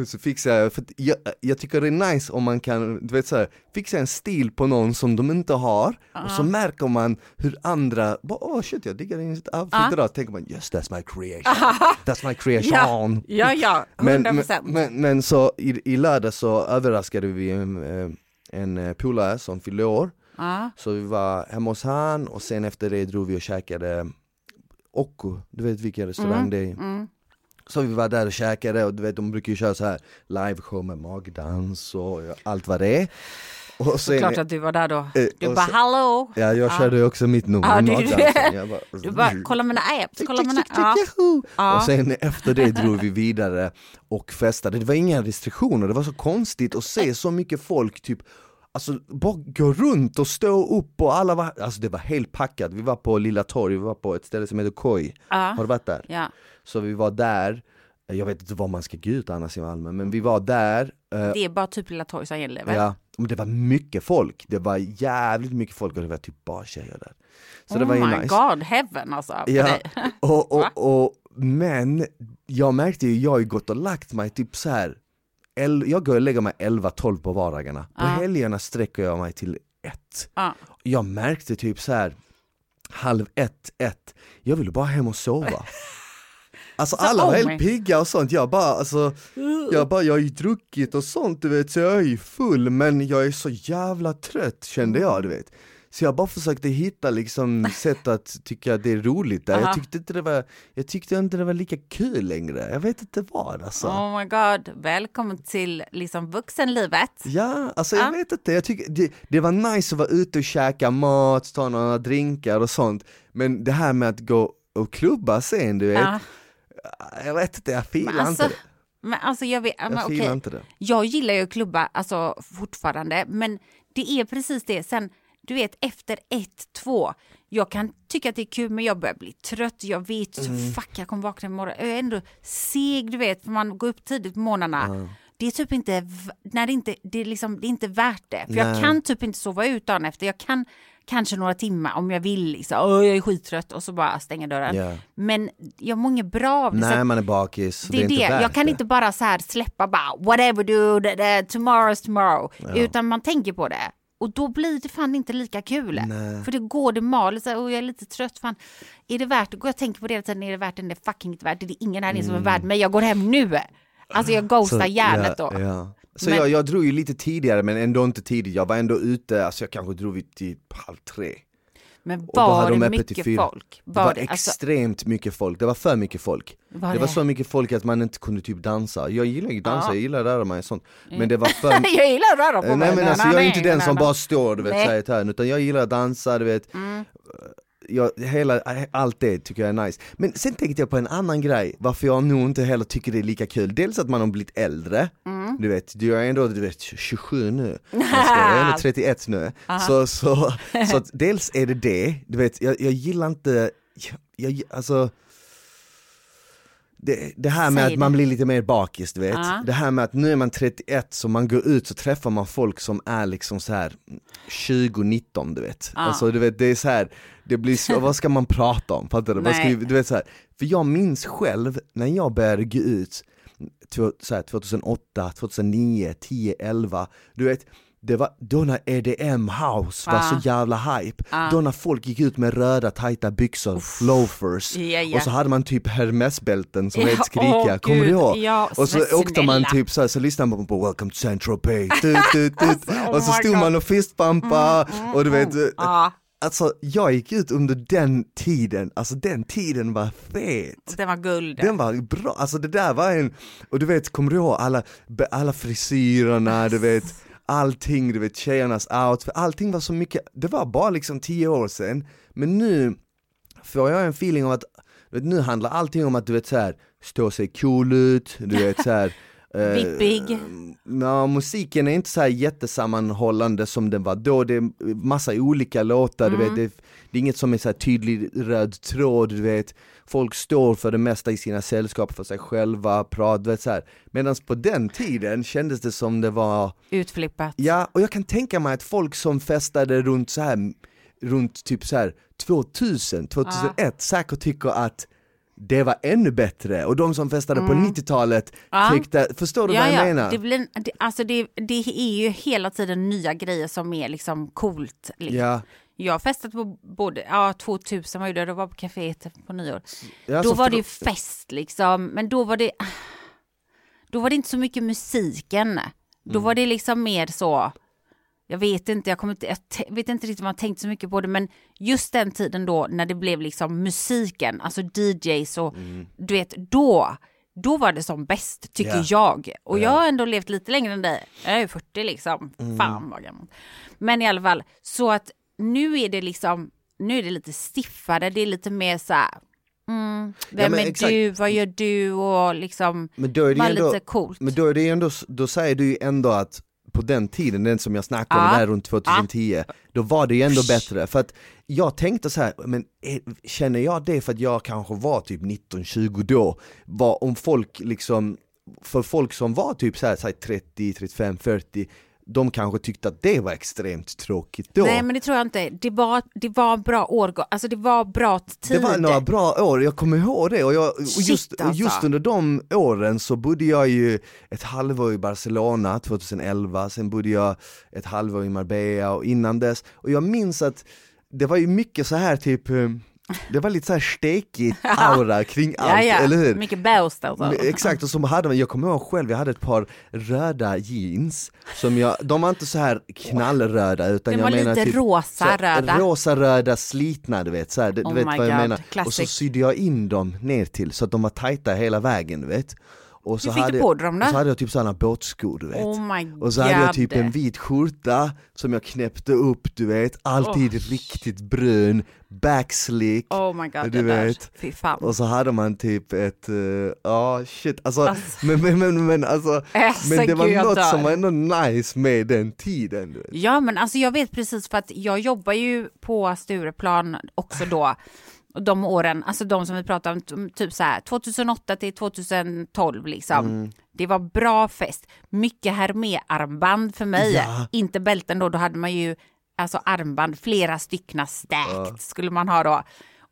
Så fixar jag, för jag, jag tycker det är nice om man kan, du vet så här, fixa en stil på någon som de inte har och så märker man hur andra, bara, åh shit jag diggar din outfit Ja. idag, tänker man yes that's my creation, that's my creation. Ja, ja, ja, Men, 100 men, procent. men, men så i, i lördag så överraskade vi en, eh, en eh, polare som fyllde år Så vi var hemma hos han och sen efter det drog vi och käkade Occo, du vet vilken restaurang det är? mm. Så vi var där och käkade och du vet de brukar ju köra så här liveshow med magdans och allt vad det är. Och sen, Klart att du var där då. Eh, du bara sen, hallå! Ja jag körde ju också mitt nummer ja, du, bara, du bara kolla mina apps, kolla mina ja. Och sen efter det drog vi vidare och festade. Det var inga restriktioner, det var så konstigt att se så mycket folk typ Alltså bara gå runt och stå upp och alla var, alltså det var helt packat. Vi var på Lilla Torg, vi var på ett ställe som heter Koi. Har du varit där? Ja. Så vi var där, jag vet inte var man ska gå ut annars i Malmö, men vi var där. Eh, det är bara typ Lilla Torg som gäller? Ja, men det var mycket folk. Det var jävligt mycket folk och det var typ bara tjejer där. Så oh det var my nice. god, heaven alltså. Ja, och, och, och, men jag märkte ju, jag har ju gått och lagt mig typ så här jag går och lägger mig 11-12 på vardagarna. På helgerna sträcker jag mig till ett. Ja. Jag märkte typ så här halv ett, ett, jag ville bara hem och sova. Alltså så alla var helt pigga och sånt, jag bara alltså, jag bara, jag har ju druckit och sånt du vet, så jag är ju full men jag är så jävla trött kände jag du vet. Så jag bara försökte hitta liksom sätt att tycka att det är roligt där. Jag tyckte, inte det var, jag tyckte inte det var lika kul längre. Jag vet inte vad alltså. Oh my god, välkommen till liksom vuxenlivet. Ja, alltså jag vet inte. Jag tycker det, det var nice att vara ute och käka mat, ta några drinkar och sånt. Men det här med att gå och klubba sen, du vet. Ja. Jag vet inte, jag filar alltså, inte det. Men alltså jag vet, jag men, okay. inte det. Jag gillar ju att klubba alltså fortfarande, men det är precis det. Sen du vet efter ett, två, jag kan tycka att det är kul men jag börjar bli trött, jag vet, mm. fuck jag kommer vakna imorgon, jag är ändå seg du vet, för man går upp tidigt på morgnarna. Mm. Det är typ inte, när det inte, det är liksom, det är inte värt det. För Nej. jag kan typ inte sova ut dagen efter, jag kan kanske några timmar om jag vill, liksom, Åh, jag är skittrött och så bara stänga dörren. Yeah. Men jag mår inget bra av det. Nej, man är bakis. Det är det. det. Jag kan inte bara så här släppa bara whatever dude, tomorrow's tomorrow. Ja. Utan man tänker på det. Och då blir det fan inte lika kul. Nej. För det går, det maler och jag är lite trött. Fan, är det värt det? Jag tänker på det hela tiden, är det värt det? Det är fucking inte värt det. Det är ingen här mm. som är mm. värd mig. Jag går hem nu. Alltså jag ghostar hjärnet ja, då. Ja. Så men... jag, jag drog ju lite tidigare men ändå inte tidigt. Jag var ändå ute, alltså jag kanske drog vid typ halv tre. Men var det mycket folk? Var det var det, alltså... extremt mycket folk, det var för mycket folk. Var det? det? var så mycket folk att man inte kunde typ dansa. Jag gillar ju dansa, ja. jag gillar att röra mig och sånt. Men det var för... jag gillar att röra på mig! Nej men alltså jag är inte den som bara står du vet, säger utan jag gillar att dansa, du vet. Mm jag, hela, allt det tycker jag är nice. Men sen tänkte jag på en annan grej, varför jag nog inte heller tycker det är lika kul. Dels att man har blivit äldre, mm. du vet, du är ändå du vet, 27 nu, jag, är ändå 31 nu. Så, så, så att dels är det det, du vet, jag, jag gillar inte, jag, jag, alltså det, det, här med Säg att man blir lite mer bakis, du vet. Uh. Det här med att nu är man 31 så man går ut så träffar man folk som är liksom så här 2019 du vet. Uh. Alltså du vet det är så här, det blir så, vad ska man prata om? Fattar du? Ska, du vet, så här. För jag minns själv när jag började gå ut så här, 2008, 2009, 10, 11, du vet det var då när EDM house var ah. så jävla hype, ah. då när folk gick ut med röda tajta byxor, Uff. loafers, yeah, yeah. och så hade man typ Hermesbälten som var helt skrikiga, kommer du ihåg? Ja, och så åkte man typ så här, så lyssnade man på Welcome to Saint Tropez, alltså, oh och så stod God. man och fistbumpa mm, mm, och du vet, mm. Ah. Alltså jag gick ut under den tiden, alltså den tiden var fet. Den var guld. Den var bra, alltså det där var en, och du vet, kommer du ihåg alla, alla frisyrerna, du vet allting, du vet tjejernas outfit, allting var så mycket, det var bara liksom tio år sedan, men nu får jag en feeling av att, vet, nu handlar allting om att du vet såhär, stå sig cool ut, du vet såhär Eh, Vippig. Ja, musiken är inte så här jättesammanhållande som den var då, det är massa olika låtar, mm. du vet, det, det, är inget som är så här tydlig röd tråd, du vet Folk står för det mesta i sina sällskap för sig själva, pratar, Medan på den tiden kändes det som det var Utflippat Ja, och jag kan tänka mig att folk som festade runt så här runt typ så här 2000, 2001 ja. säkert tycker att det var ännu bättre och de som festade mm. på 90-talet ja. tyckte, förstår du ja, vad jag ja. menar? Det, blir, det, alltså det, det är ju hela tiden nya grejer som är liksom coolt. Liksom. Ja. Jag har festat på både, ja 2000 var ju det, då var på kaféet på nyår. Ja, då var det ju fest liksom, men då var det, då var det inte så mycket musiken. Då mm. var det liksom mer så, jag vet inte, jag, kommer inte, jag vet inte riktigt om jag tänkt så mycket på det, men just den tiden då när det blev liksom musiken, alltså DJs och mm. du vet, då, då var det som bäst, tycker Ja. jag. Och Ja. jag har ändå levt lite längre än dig. Jag är ju 40 liksom. Mm. Fan vad gammal. Men i alla fall, så att nu är det liksom, nu är det lite stiffare, det är lite mer så här, mm, vem men är exakt. du, vad gör du och liksom, Men då är det ändå, lite coolt. men då är det ändå, då säger du ju ändå att på den tiden, den som jag snackade om Ja. där runt 2010, då var det ju ändå bättre. För att jag tänkte så här, men är, känner jag det för att jag kanske var typ 19-20 då? Var, om folk liksom, för folk som var typ så här, så här 30, 35, 40, de kanske tyckte att det var extremt tråkigt då. Nej men det tror jag inte. Det var, det var bra årgång, alltså det var bra tid. Det var några bra år, jag kommer ihåg det och, jag, och, Shit, just, just alltså. under de åren så bodde jag ju ett halvår i Barcelona 2011, sen bodde jag ett halvår i Marbella och innan dess, och jag minns att det var ju mycket så här typ, eh, det var lite så här stekigt aura kring allt, ja, ja. eller hur? Mycket bäst alltså. Exakt, och så hade jag kommer ihåg själv, jag hade ett par röda jeans som jag, de var inte så här knallröda utan De jag menar lite typ rosa här röda. Rosa röda slitna du vet, så här, du, Oh vet vad jag God, menar. Och så classic. sydde jag in dem ner till så att de var tajta hela vägen du vet. Och så Hur fick du hade, på dig dem då? Och så hade jag typ sådana båtskor du vet. Oh my och så hade jag typ en vit skjorta som jag knäppte upp du vet, alltid riktigt brun, backslick. Oh my god, Du vet. Och så hade man typ ett, eh, ja shit, alltså, Alltså. men, men, men, men alltså, Alltså, men det var gud, något som var ändå nice med den tiden. Du vet. Ja men alltså jag vet precis för att jag jobbar ju på Stureplan också då. Och de åren, alltså de som vi pratar om, typ så här 2008 till 2012 liksom. Mm. Det var bra fest. Mycket Hermé-armband för mig. Ja. Inte bälten då, då hade man ju alltså armband, flera stycken stacked skulle man ha då.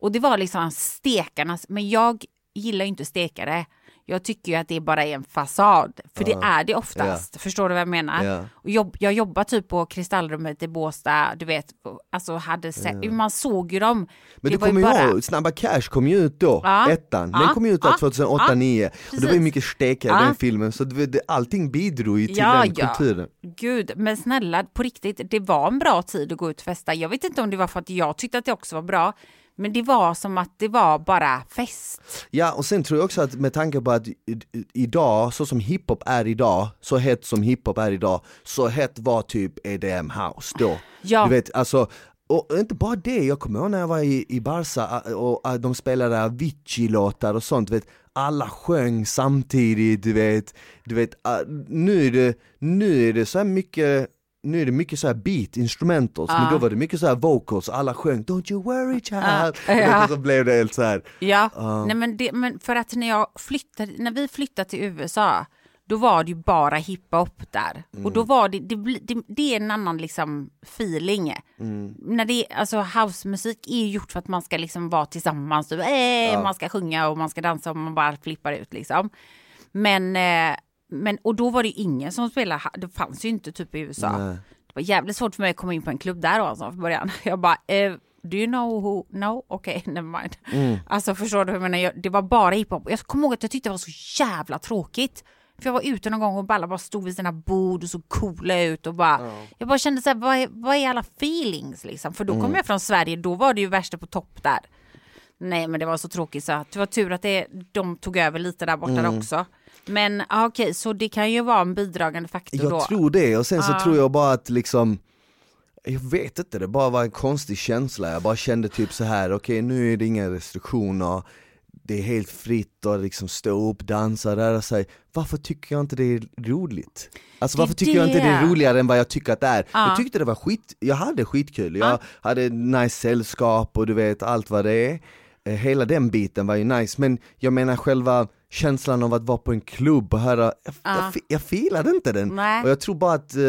Och det var liksom stekarnas, men jag gillar ju inte stekare. Jag tycker ju att det bara är en fasad, för det är det oftast. Förstår du vad jag menar? Jobb, jag jobbar typ på Kristallrummet i Båstad, du vet, alltså hade sett, man såg ju dem. Men Det ju kommer ju bara- ihåg, Snabba Cash kom ju ut då, ettan, den kom ju ut där Ja. 2008-2009 och det var ju mycket stekare Ja. den filmen så det, det, allting bidrog ju till Ja, den kulturen. Gud, men snälla, på riktigt, det var en bra tid att gå ut och festa. Jag vet inte om det var för att jag tyckte att det också var bra, men det var som att det var bara fest. Ja och sen tror jag också att med tanke på att idag, så som hiphop är idag, så hett som hiphop är idag, så hett var typ EDM house då. Ja. Du vet, alltså, och inte bara det, jag kommer ihåg när jag var i, i Barca och de spelade Avicii-låtar och sånt, du vet, alla sjöng samtidigt, du vet, du vet, nu är det, nu är det så här mycket nu är det mycket så här beat, instrumentals, men då var det mycket så här vocals, alla sjöng 'Don't you worry child' och Ja. vet, så blev det helt så här. Ja, nej men, det, men för att när jag flyttade, när vi flyttade till USA, då var det ju bara hiphop där. Och då var det, det, det, det är en annan liksom feeling. När det, alltså housemusik är ju gjort för att man ska liksom vara tillsammans, typ, eh, man ska sjunga och man ska dansa och man bara flippar ut liksom. Men, eh, men och då var det ingen som spelade, det fanns ju inte typ i USA. Nej. Det var jävligt svårt för mig att komma in på en klubb där alltså från början. Jag bara, eh, do you know who, no, okej, never mind. Alltså förstår du hur jag menar, jag, det var bara hiphop. Jag kommer ihåg att jag tyckte det var så jävla tråkigt. För jag var ute någon gång och alla bara stod vid sina bord och såg coola ut och bara, jag bara kände så här, vad är, vad är alla feelings liksom? För då kom jag från Sverige, då var det ju värsta på topp där. Nej men det var så tråkigt så det var tur att det, de tog över lite där borta också. Men ah, okej, så det kan ju vara en bidragande faktor Jag då. tror det, och sen så tror jag bara att liksom jag vet inte, det bara var en konstig känsla, jag bara kände typ så här: okej nu är det inga restriktioner, det är helt fritt att liksom stå upp, dansa, röra sig. Varför tycker jag inte det är roligt? Alltså Det varför tycker jag inte det är det. roligare än vad jag tycker att det är? Ja. Jag tyckte det var skit, jag hade skitkul, jag Ja. hade nice sällskap och du vet allt vad det är. Eh, Hela den biten var ju nice, men jag menar själva känslan av att vara på en klubb och höra, jag, Ja. jag, jag filade inte den. Nej. Och jag tror bara att eh,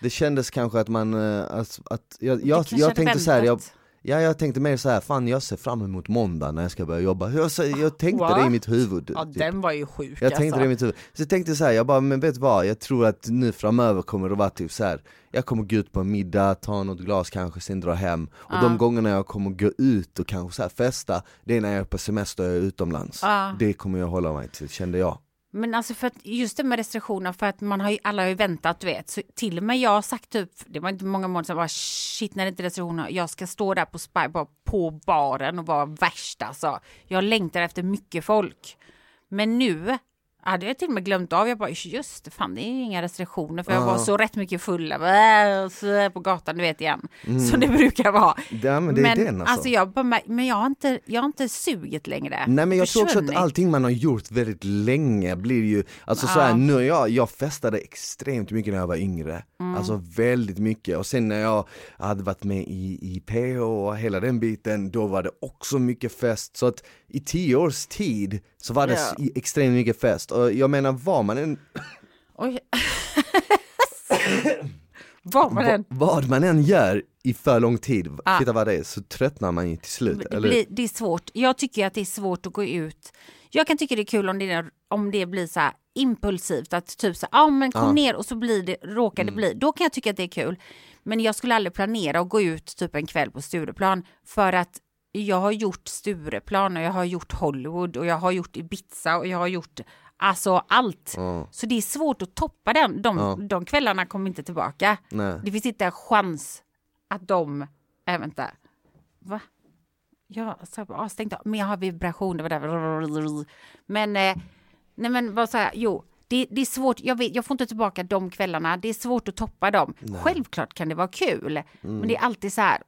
det kändes kanske att man, eh, att, att jag, jag, jag tänkte så här, jag. Ja, jag tänkte mer så här, fan jag ser fram emot måndag när jag ska börja jobba. Jag, jag tänkte What? det i mitt huvud. Ja, typ. den var ju sjuk Jag tänkte alltså. det i mitt huvud. Så jag tänkte så här, jag bara, men vet du vad? Jag tror att nu framöver kommer det vara typ så här. jag kommer gå ut på en middag, ta något glas kanske, sen dra hem. Och Ja. de gångerna jag kommer gå ut och kanske så här festa, det är när jag är på semester och jag är utomlands. Ja. Det kommer jag hålla mig till, kände jag. Men alltså för att just det med restriktioner, för att man har ju, alla har ju väntat, du vet. Så till och med jag har sagt typ, det var inte många månader sedan, bara shit när det inte är restriktioner, jag ska stå där på Spy, bara på baren och vara värst alltså. Jag längtar efter mycket folk. Men nu hade jag till och med glömt av, jag bara just det, fan det är ju inga restriktioner för jag Ja. var så rätt mycket full äh, på gatan, du vet igen. Som det brukar vara. Ja, men det är den alltså. jag, bara men jag har inte, jag har inte suget längre. Nej men jag tror också att allting man har gjort väldigt länge blir ju, alltså så här, nu jag, jag festade extremt mycket när jag var yngre. Mm. Alltså väldigt mycket och sen när jag hade varit med i, i PH och hela den biten, då var det också mycket fest. Så att i tio års tid så var det Ja. extremt mycket fest och jag menar var man än. Var man den? vad man än gör i för lång tid, Ah. titta vad det är, så tröttnar man ju till slut. Det, blir, det är svårt. Jag tycker att det är svårt att gå ut. Jag kan tycka det är kul om det, om det blir så här impulsivt, att typ så här, ah, men kom Ja. ner och så blir det, råkar det bli. Då kan jag tycka att det är kul. Men jag skulle aldrig planera att gå ut typ en kväll på Stureplan för att jag har gjort Stureplan och jag har gjort Hollywood och jag har gjort Ibiza och jag har gjort alltså allt. Ja. Så det är svårt att toppa den. De, Ja. de kvällarna kommer inte tillbaka. Nej. Det finns inte en chans att de... Äh, vänta. Va? Ja, så jag bara stängt av. Men jag har vibration, det var där. Men, eh, nej men vad säger jag? Jo, det, det är svårt. Jag, vet, jag får inte tillbaka de kvällarna. Det är svårt att toppa dem. Självklart kan det vara kul. Men det är alltid så här.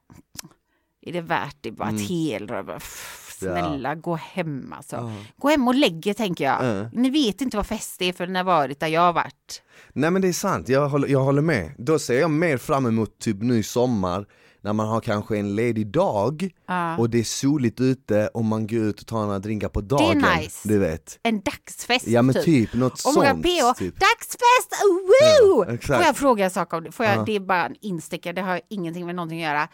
Är det värt det? Bara ett helrör. bara, pff, Snälla, gå hem alltså. Gå hem och lägg er, tänker jag. Ja. Ni vet inte vad fest är för ni har varit där jag har varit. Nej men det är sant, jag håller, jag håller med. Då ser jag mer fram emot typ i sommar när man har kanske en ledig dag Ja. och det är soligt ute och man går ut och tar några drinkar på dagen. nice. Du vet. En dagsfest. Ja men typ, något Oh my sånt. PH, typ. dagsfest, woo! Ja, exakt. Får jag fråga en sak om det? Får jag, Ja. Det är bara en instickare, det har ingenting med någonting att göra.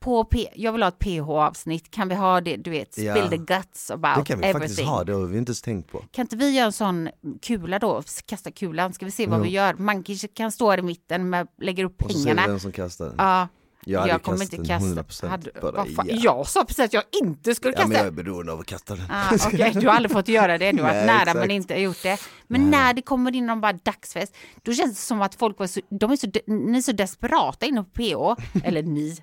På P, jag vill ha ett PH-avsnitt, kan vi ha det, du vet, Ja. spill the guts about Det kan vi everything. faktiskt ha, det har vi inte ens tänkt på. Kan inte vi göra en sån kula då, kasta kulan, ska vi se vad vi gör? Man kanske kan stå här i mitten, med, lägger upp Och så ser vi pengarna. vem som kastar den. Ja, Jag hade kommer inte kasta. 100% Hade, på dig, ja. Jag sa precis att jag inte skulle Ja kasta. men jag är beroende av att kasta den. Ah, Okej, du har aldrig fått göra det, du har varit Nej, nära exakt. men inte gjort det. Men när det kommer in någon bara dagsfest, då känns det som att folk var så, de är så, ni är så desperata inne på PH, eller ni,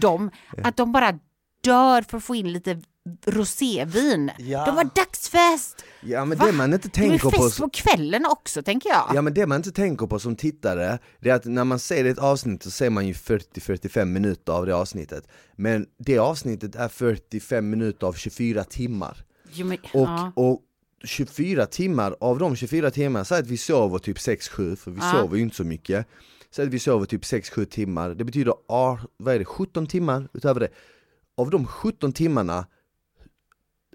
de, att de bara dör för att få in lite rosévin. Ja. De var dagsfest! Ja men Va? det man inte Det är tänker på fest på kvällen också, tänker jag. Ja men det man inte tänker på som tittare, det är att när man ser ett avsnitt så ser man ju 40-45 minuter av det avsnittet Men det avsnittet är 45 minuter av 24 timmar Jo, men, Och, ja. och 24 timmar, av de 24 timmarna, säg att vi sover typ 6-7, för vi Ja. sover ju inte så mycket Säg att vi sover typ 6-7 timmar, det betyder ah, vad är det, 17 timmar utöver det. Av de 17 timmarna,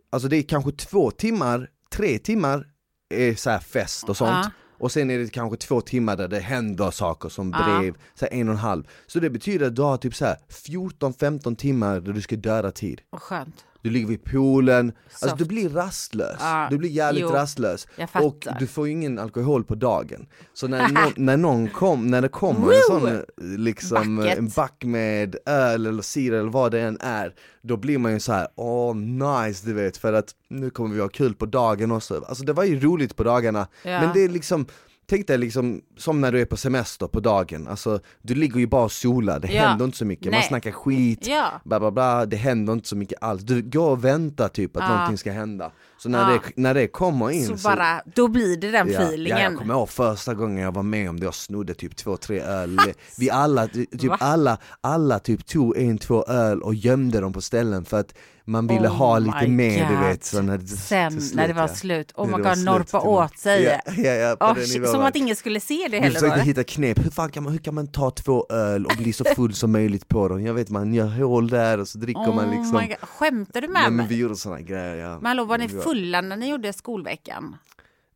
alltså det är kanske två timmar, tre timmar är så här fest och sånt. Ja. och sen är det kanske två timmar där det händer saker som brev, så här en och en halv. Så det betyder att du har typ så här 14-15 timmar där du ska döda tid. Vad skönt. Du ligger vid poolen, alltså du blir rastlös, Ja, du blir jävligt jo, rastlös. Och du får ju ingen alkohol på dagen. Så när någon, när någon kom, när det kommer en sån liksom Bucket. en back med öl eller cider eller vad det än är, då blir man ju så här: åh nice du vet för att nu kommer vi ha kul på dagen också. Alltså det var ju roligt på dagarna, Ja. men det är liksom Tänk dig liksom som när du är på semester på dagen, alltså du ligger ju bara och solar, det Ja. händer inte så mycket, man Nej. snackar skit, Ja. bla bla bla, det händer inte så mycket alls. Du går och väntar typ att Ja. någonting ska hända. Så när, Ja. det, när det kommer in Så bara, då blir det den ja, ja, feelingen. jag kommer ihåg första gången jag var med om det, jag snodde typ två, tre öl. Vi alla, typ Va? alla, alla typ tog en, två öl och gömde dem på ställen för att man ville Oh ha lite mer du vet. Så när det, Sen slut, när det var slut, oh my god, norpa åt sig. Åh, den shit, nivån som att ingen skulle se det heller försökte då. hitta knep, hur, fan kan man, hur kan man ta två öl och bli så full som möjligt på dem? Jag vet man gör hål där och så dricker man Oh liksom my God. Skämtar du med mig? vi gjorde såna grejer ja. Men hallå, var ni fulla när ni gjorde skolveckan?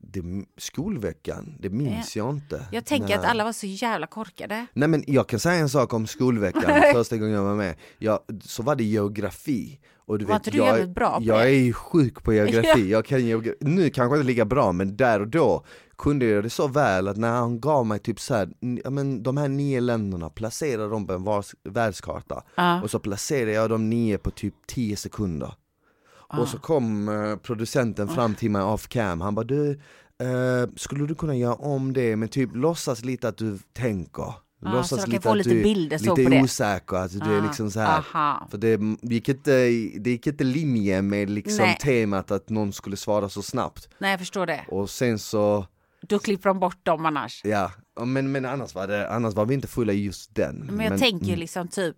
det, skolveckan, det minns jag inte Jag tänker Nej. att alla var så jävla korkade. Nej men jag kan säga en sak om skolveckan, första gången jag var med, jag, så var det geografi och du vet, jag, bra jag det? är ju sjuk på geografi, jag kan geografi, nu kanske inte lika bra men där och då kunde jag det så väl att när han gav mig typ så här, ja, men de här nio länderna, placerade dem på en vars, världskarta. Ja. och så placerade jag de nio på typ 10 sekunder. Och så kom eh, producenten fram till mig off cam, han bara du, eh, skulle du kunna göra om det? Men typ låtsas lite att du tänker Ja, Låtsas så lite att lite du är lite osäker, alltså du är Ah, liksom så här. aha. För det gick inte, det gick inte linje med liksom Nej. temat att någon skulle svara så snabbt. Nej, jag förstår det. Och sen så, Då klipper de bort dem annars. ja, men, men annars, var det, annars var vi inte fulla i just den. Men jag tänker ju liksom typ,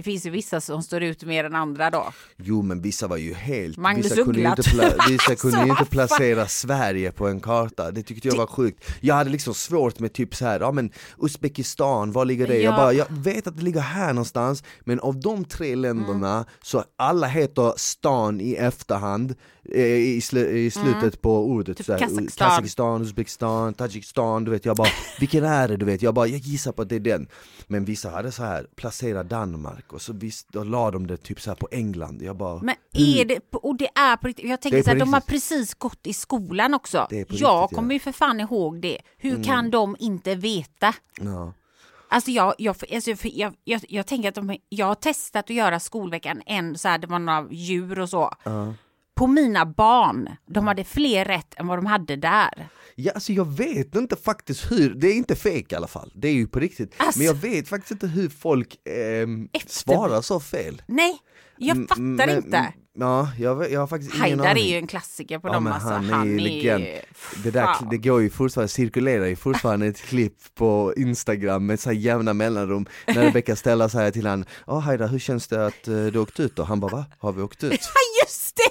det finns ju vissa som står ut mer än andra då. Jo men vissa var ju helt, Magnus vissa kunde ju inte, pla- vissa kunde ju inte placera Sverige på en karta, det tyckte jag var sjukt. Jag hade liksom svårt med typ så här, ja men Uzbekistan, var ligger det? Ja. Jag bara, jag vet att det ligger här någonstans, men av de tre länderna Mm. så alla heter stan i efterhand i, sl- i slutet på ordet. Typ så här, Kazakstan. Kazakstan, Uzbekistan, Tadzjikistan, du vet jag bara, vilken är det? Du vet, jag bara, jag gissar på att det är den. Men vissa hade så här, placera Danmark och så visst, då la de det typ så här på England. Jag bara, Men är det, och det är på riktigt, jag tänker så här, de har precis gått i skolan också. Jag riktigt, ja. kommer ju för fan ihåg det. Hur Mm. kan de inte veta? ja. Alltså jag, jag, alltså jag, jag, jag tänker att de, jag har testat att göra skolveckan en så här, det var några djur och så. På mina barn, de hade fler rätt än vad de hade där. Ja, alltså jag vet inte faktiskt hur, det är inte fake i alla fall, det är ju på riktigt. Alltså. Men jag vet faktiskt inte hur folk ehm, Efter- svarar så fel. Nej, jag fattar men- inte. Ja, jag, jag har faktiskt ingen Haidar aning. är ju en klassiker på Ja, dem men alltså. han Han är ju är legend. ju... Det, där, det går ju fortfarande, cirkulerar ju fortfarande ett klipp på Instagram med så här jämna mellanrum när Rebecca ställer så här till han, ja Haidar hur känns det att eh, du åkt ut då? Han bara va? Har vi åkt ut? Ja, just det!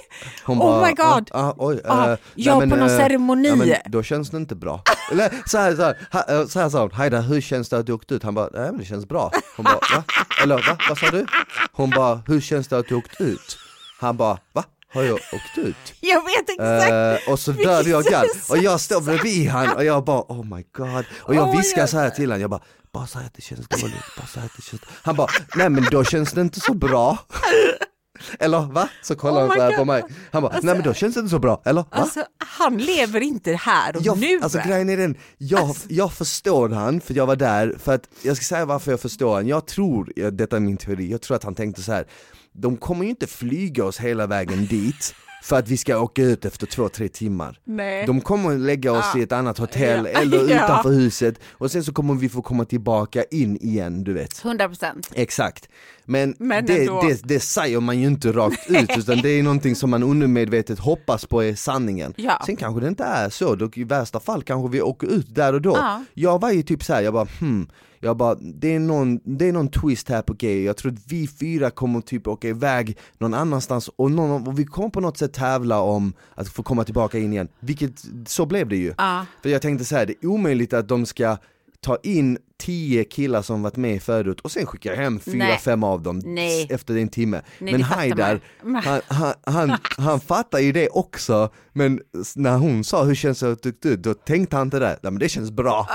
Hon Oh bara, my god! Ah, ah, oj, Ah, eh, ja, nej, på någon eh, ceremoni. Men då känns det inte bra. Eller så här, så här, ha, så här sa hon, Haida hur känns det att du åkt ut? Han bara, nej men det känns bra. Hon bara, va? Eller va? Vad sa du? Hon bara, hur känns det att du åkt ut? Han bara, va? Har jag åkt ut? Jag vet exakt! Eh, och så dör jag så- och jag står bredvid han och jag bara oh my god och jag Oh, viskar så här till han, jag bara bara säg att det känns dåligt, bara säg att det känns Han bara nej men då känns det inte så bra Eller va? Så kollar Oh han så här på mig Han bara nej men då känns det inte så bra, eller va? Alltså, han lever inte här och jag, nu. Alltså grejen är den, jag, Alltså. jag förstår han för jag var där, för att jag ska säga varför jag förstår han, jag tror, detta är min teori, jag tror att han tänkte så här. De kommer ju inte flyga oss hela vägen dit för att vi ska åka ut efter två, tre timmar. Nej. De kommer lägga oss Ah. i ett annat hotell Ja. eller Ja. utanför huset och sen så kommer vi få komma tillbaka in igen, du vet. 100 procent. Exakt. Men, Men det, det, det säger man ju inte rakt ut utan det är någonting som man undermedvetet hoppas på är sanningen. Ja. Sen kanske det inte är så, då, i värsta fall kanske vi åker ut där och då. Ja. Jag var ju typ så här, jag bara hmm, jag bara, det är, någon, det är någon twist här på grejer, jag tror att vi fyra kommer typ åka iväg någon annanstans och, någon, och vi kommer på något sätt tävla om att få komma tillbaka in igen, vilket, så blev det ju. Ja. För jag tänkte så här, det är omöjligt att de ska ta in tio killar som varit med förut och sen skicka hem fyra, Nej. fem av dem Nej. efter en timme. Nej, men Haidar, han, han, han, han fattar ju det också, men när hon sa hur känns det att du, då tänkte han inte det, nej men det känns bra.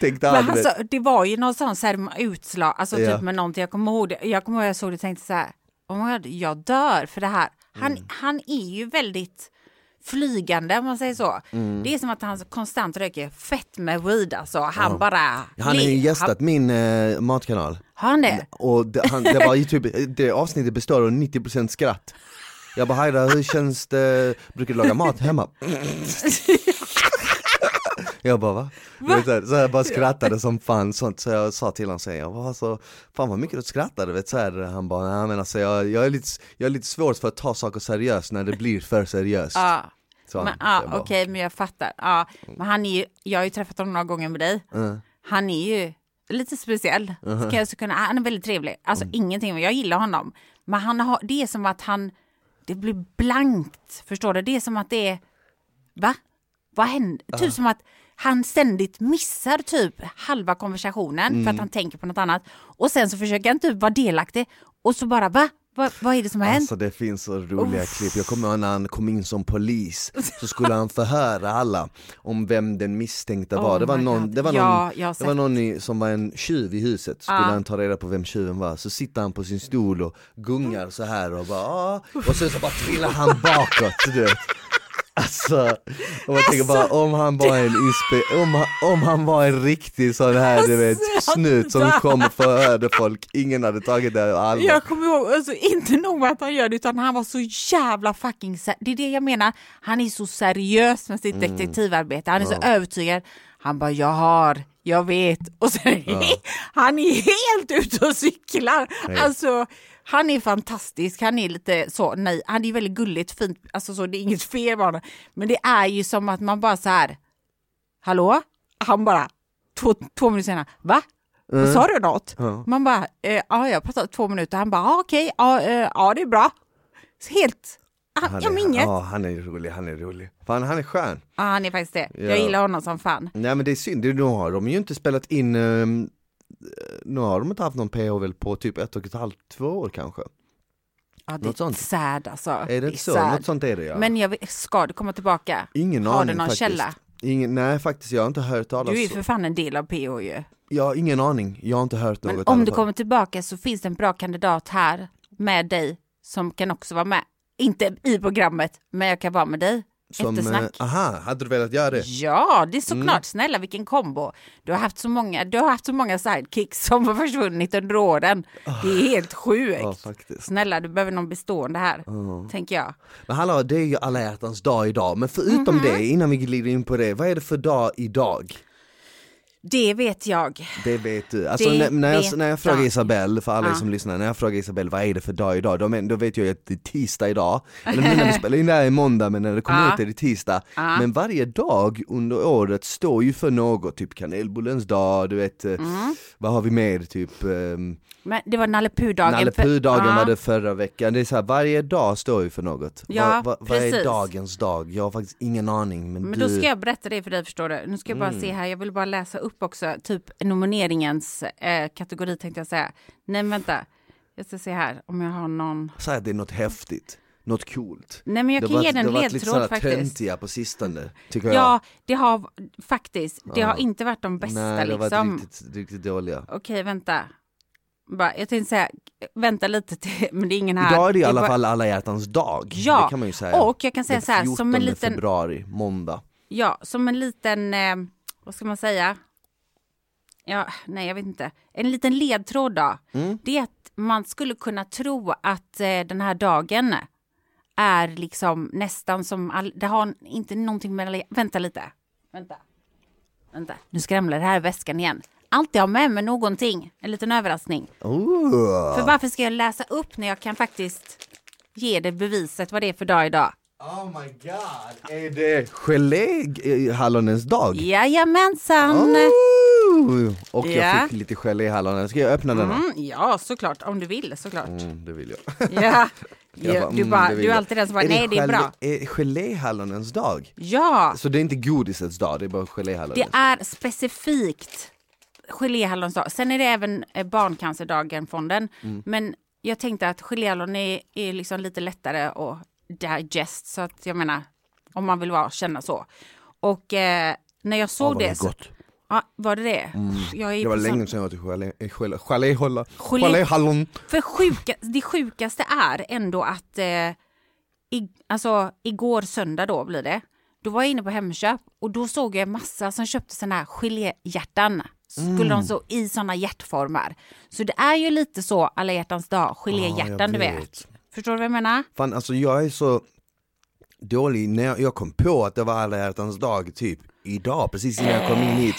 Tänkte han, Men alltså, det var ju någon sån ceremoni, utslag, alltså Ja. typ med någonting, jag kommer ihåg det, jag kommer ihåg jag såg det och tänkte så här, oh my God, jag dör för det här. Han, Mm. han är ju väldigt flygande om man säger så. Mm. Det är som att han konstant röker fett med weed alltså. Han bara... han har ju gästat min eh, matkanal. Har han det? Och det, han, det var ju typ, det avsnittet består av 90% skratt. Jag bara Haida, hur känns det, brukar du laga mat hemma? Jag bara va? va? Så, här, så jag bara skrattade som fan, sånt, så jag sa till honom, så jag bara, så, fan vad mycket du skrattade, vet, så här, han bara, nej men alltså jag, jag, är lite, jag är lite svårt för att ta saker seriöst när det blir för seriöst. Ja. Så Men, bara, Okej, men jag fattar. Ja, men han är ju, jag har ju träffat honom några gånger med dig. "Mm." Han är ju lite speciell. Jag så kunna, han är väldigt trevlig. Alltså Mm. ingenting, jag gillar honom. Men han har, det är som att han, det blir blankt. Förstår du? Det är som att det är, va? Vad händer? Uh-huh. Typ som att han ständigt missar typ halva konversationen för Mm. att han tänker på något annat. Och sen så försöker han typ vara delaktig och så bara, va? Va, vad är det som har hänt? Alltså det finns så roliga klipp, jag kommer ihåg när han kom in som polis så skulle han förhöra alla om vem den misstänkta var. Oh Det var my någon, det var Ja, någon, det var någon i, som var en tjuv i huset, skulle Ah. han ta reda på vem tjuven var. Så sitter han på sin stol och gungar så här och bara "Ah." och sen så bara trillar han bakåt. Du vet. Alltså, och man tänker bara om han var en inspe- om, han, om han var en riktig sån här du vet Alltså, snut som kom och förhörde folk, ingen hade tagit det på allvar. Jag kommer ihåg, alltså, inte nog med att han gör det utan han var så jävla fucking Det är det jag menar, han är så seriös med sitt Mm. detektivarbete, han är så övertygad. Han bara, jag har jag vet. Och sen, han är helt ute och cyklar. Nej. Alltså, han är fantastisk, han är lite så, nej, han är väldigt gulligt, fint, alltså så, det är inget fel med honom. Men det är ju som att man bara så här, hallå? Han bara, två, två minuter senare, va? Vad sa du något? Ja. Man bara, eh, ja jag pratade två minuter, han bara, ah, okej, ja, eh, ja det är bra. Så helt, han, Han är, minnet. ja, han är rolig, han är rolig. Fan, han är skön. Ja, han är faktiskt det. Ja. Jag gillar honom som fan. Nej men det är synd, nu har de ju inte spelat in, um, nu har de inte haft någon PH väl på typ ett och ett halvt, två år kanske. Ja, det Något är sånt. sad alltså. Är det inte så? sad. Något sånt är det ja. Men jag vet, ska det komma tillbaka? ingen har aning du någon faktiskt. källa? Ingen, nej faktiskt, jag har inte hört talas Du är ju för fan en del av PH ju. Jag har ingen aning, jag har inte hört Men något i om du kommer tillbaka så finns det en bra kandidat här med dig som kan också vara med. Inte i programmet, men jag kan vara med dig. Som, Eftersnack. eh, aha, hade du velat göra det? Ja, det är såklart. Mm. Snälla vilken kombo. Du har haft så många, du har haft så många sidekicks som har försvunnit under åren. Det är helt sjukt. Ja faktiskt. Snälla, du behöver någon bestående här, tänker jag. Men hallå, det är ju alla hjärtans dag idag, men förutom Mhm. det, innan vi glider in på det, vad är det för dag idag? Det vet jag. Det vet du. Alltså Det när, när, jag, när jag frågar jag. Isabelle, för alla Ja. som lyssnar, när jag frågar Isabelle vad är det för dag idag, då, men, då vet jag att det är tisdag idag. Eller nu när vi spelar in det här är måndag, men när det kommer Ja. ut är det tisdag. Ja. Men varje dag under året står ju för något, typ kanelbullens dag, du vet, eh, Mm. vad har vi mer, typ um, Men det var Nalle Puh-dagen. Nalle för- Puh-dagen Ja. var det förra veckan, det är så här, varje dag står ju för något. Ja, vad, vad, vad är dagens dag? Jag har faktiskt ingen aning, men, Men du... då ska jag berätta det för dig förstår du. Nu ska jag bara Mm. se här, jag vill bara läsa upp också typ nomineringens eh, kategori tänkte jag säga. Nej men vänta, jag ska se här om jag har någon. Säg att det är något häftigt, något coolt. Nej men jag Det kan har ge varit- dig en det har varit lite ledtråd faktiskt. töntiga på sistone, tycker jag. Ja, det har faktiskt, det Ja. har inte varit de bästa Nej, det har liksom. varit riktigt, riktigt dåliga. Okej, vänta. Bara, jag tänkte säga, vänta lite till, men det är ingen här. Idag är det i alla bara- fall alla hjärtans dag, Ja, det kan man ju säga. Och jag kan säga så här, som en 14 liten, februari, måndag. ja, som en liten, eh, vad ska man säga? Ja, nej jag vet inte. En liten ledtråd då. Mm. Det är att man skulle kunna tro att eh, den här dagen är liksom nästan som, all, det har inte någonting med, vänta lite. Vänta. Vänta, nu skramlar det här i väskan igen. Alltid ha med mig någonting, en liten överraskning. Oh. För varför ska jag läsa upp när jag kan faktiskt ge dig beviset vad det är för dag idag? oh my god, är det geléhallonens dag? Jajamensan! Oh. Och jag Ja. fick lite geléhallonen, ska jag öppna den? Mm, ja, såklart. Om du vill, såklart. Mm, det vill jag. Ja. Jag ja bara, du, mm, bara, det vill du är alltid den som bara, nej det är gelé- bra. Är geléhallonens dag? Ja, Så det är inte godisets dag, det är bara geléhallonens det är specifikt geléhallonsdag. Sen är det även eh, barncancerdagen-fonden. Mm. Men jag tänkte att geléhallon är, är liksom lite lättare att digest. Så att jag menar, om man vill vara, känna så. Och eh, när jag såg vad det det... så- gott. Ja, var det det? Jag är Det var länge sedan jag åt eh, gelé, geléhallon. Gelé- Geléhallon. För sjuka, det sjukaste är ändå att eh, i, alltså, igår söndag då blir det. Då var jag inne på Hemköp och då såg jag massa som köpte sådana här geléhjärtan. Skulle de så i sådana hjärtformar. Så det är ju lite så alla hjärtans dag, geléhjärtan jag du vet. vet. Förstår du vad jag menar? Fan alltså jag är så dålig, när jag, jag kom på att det var alla hjärtans dag typ idag, precis innan jag kom in hit.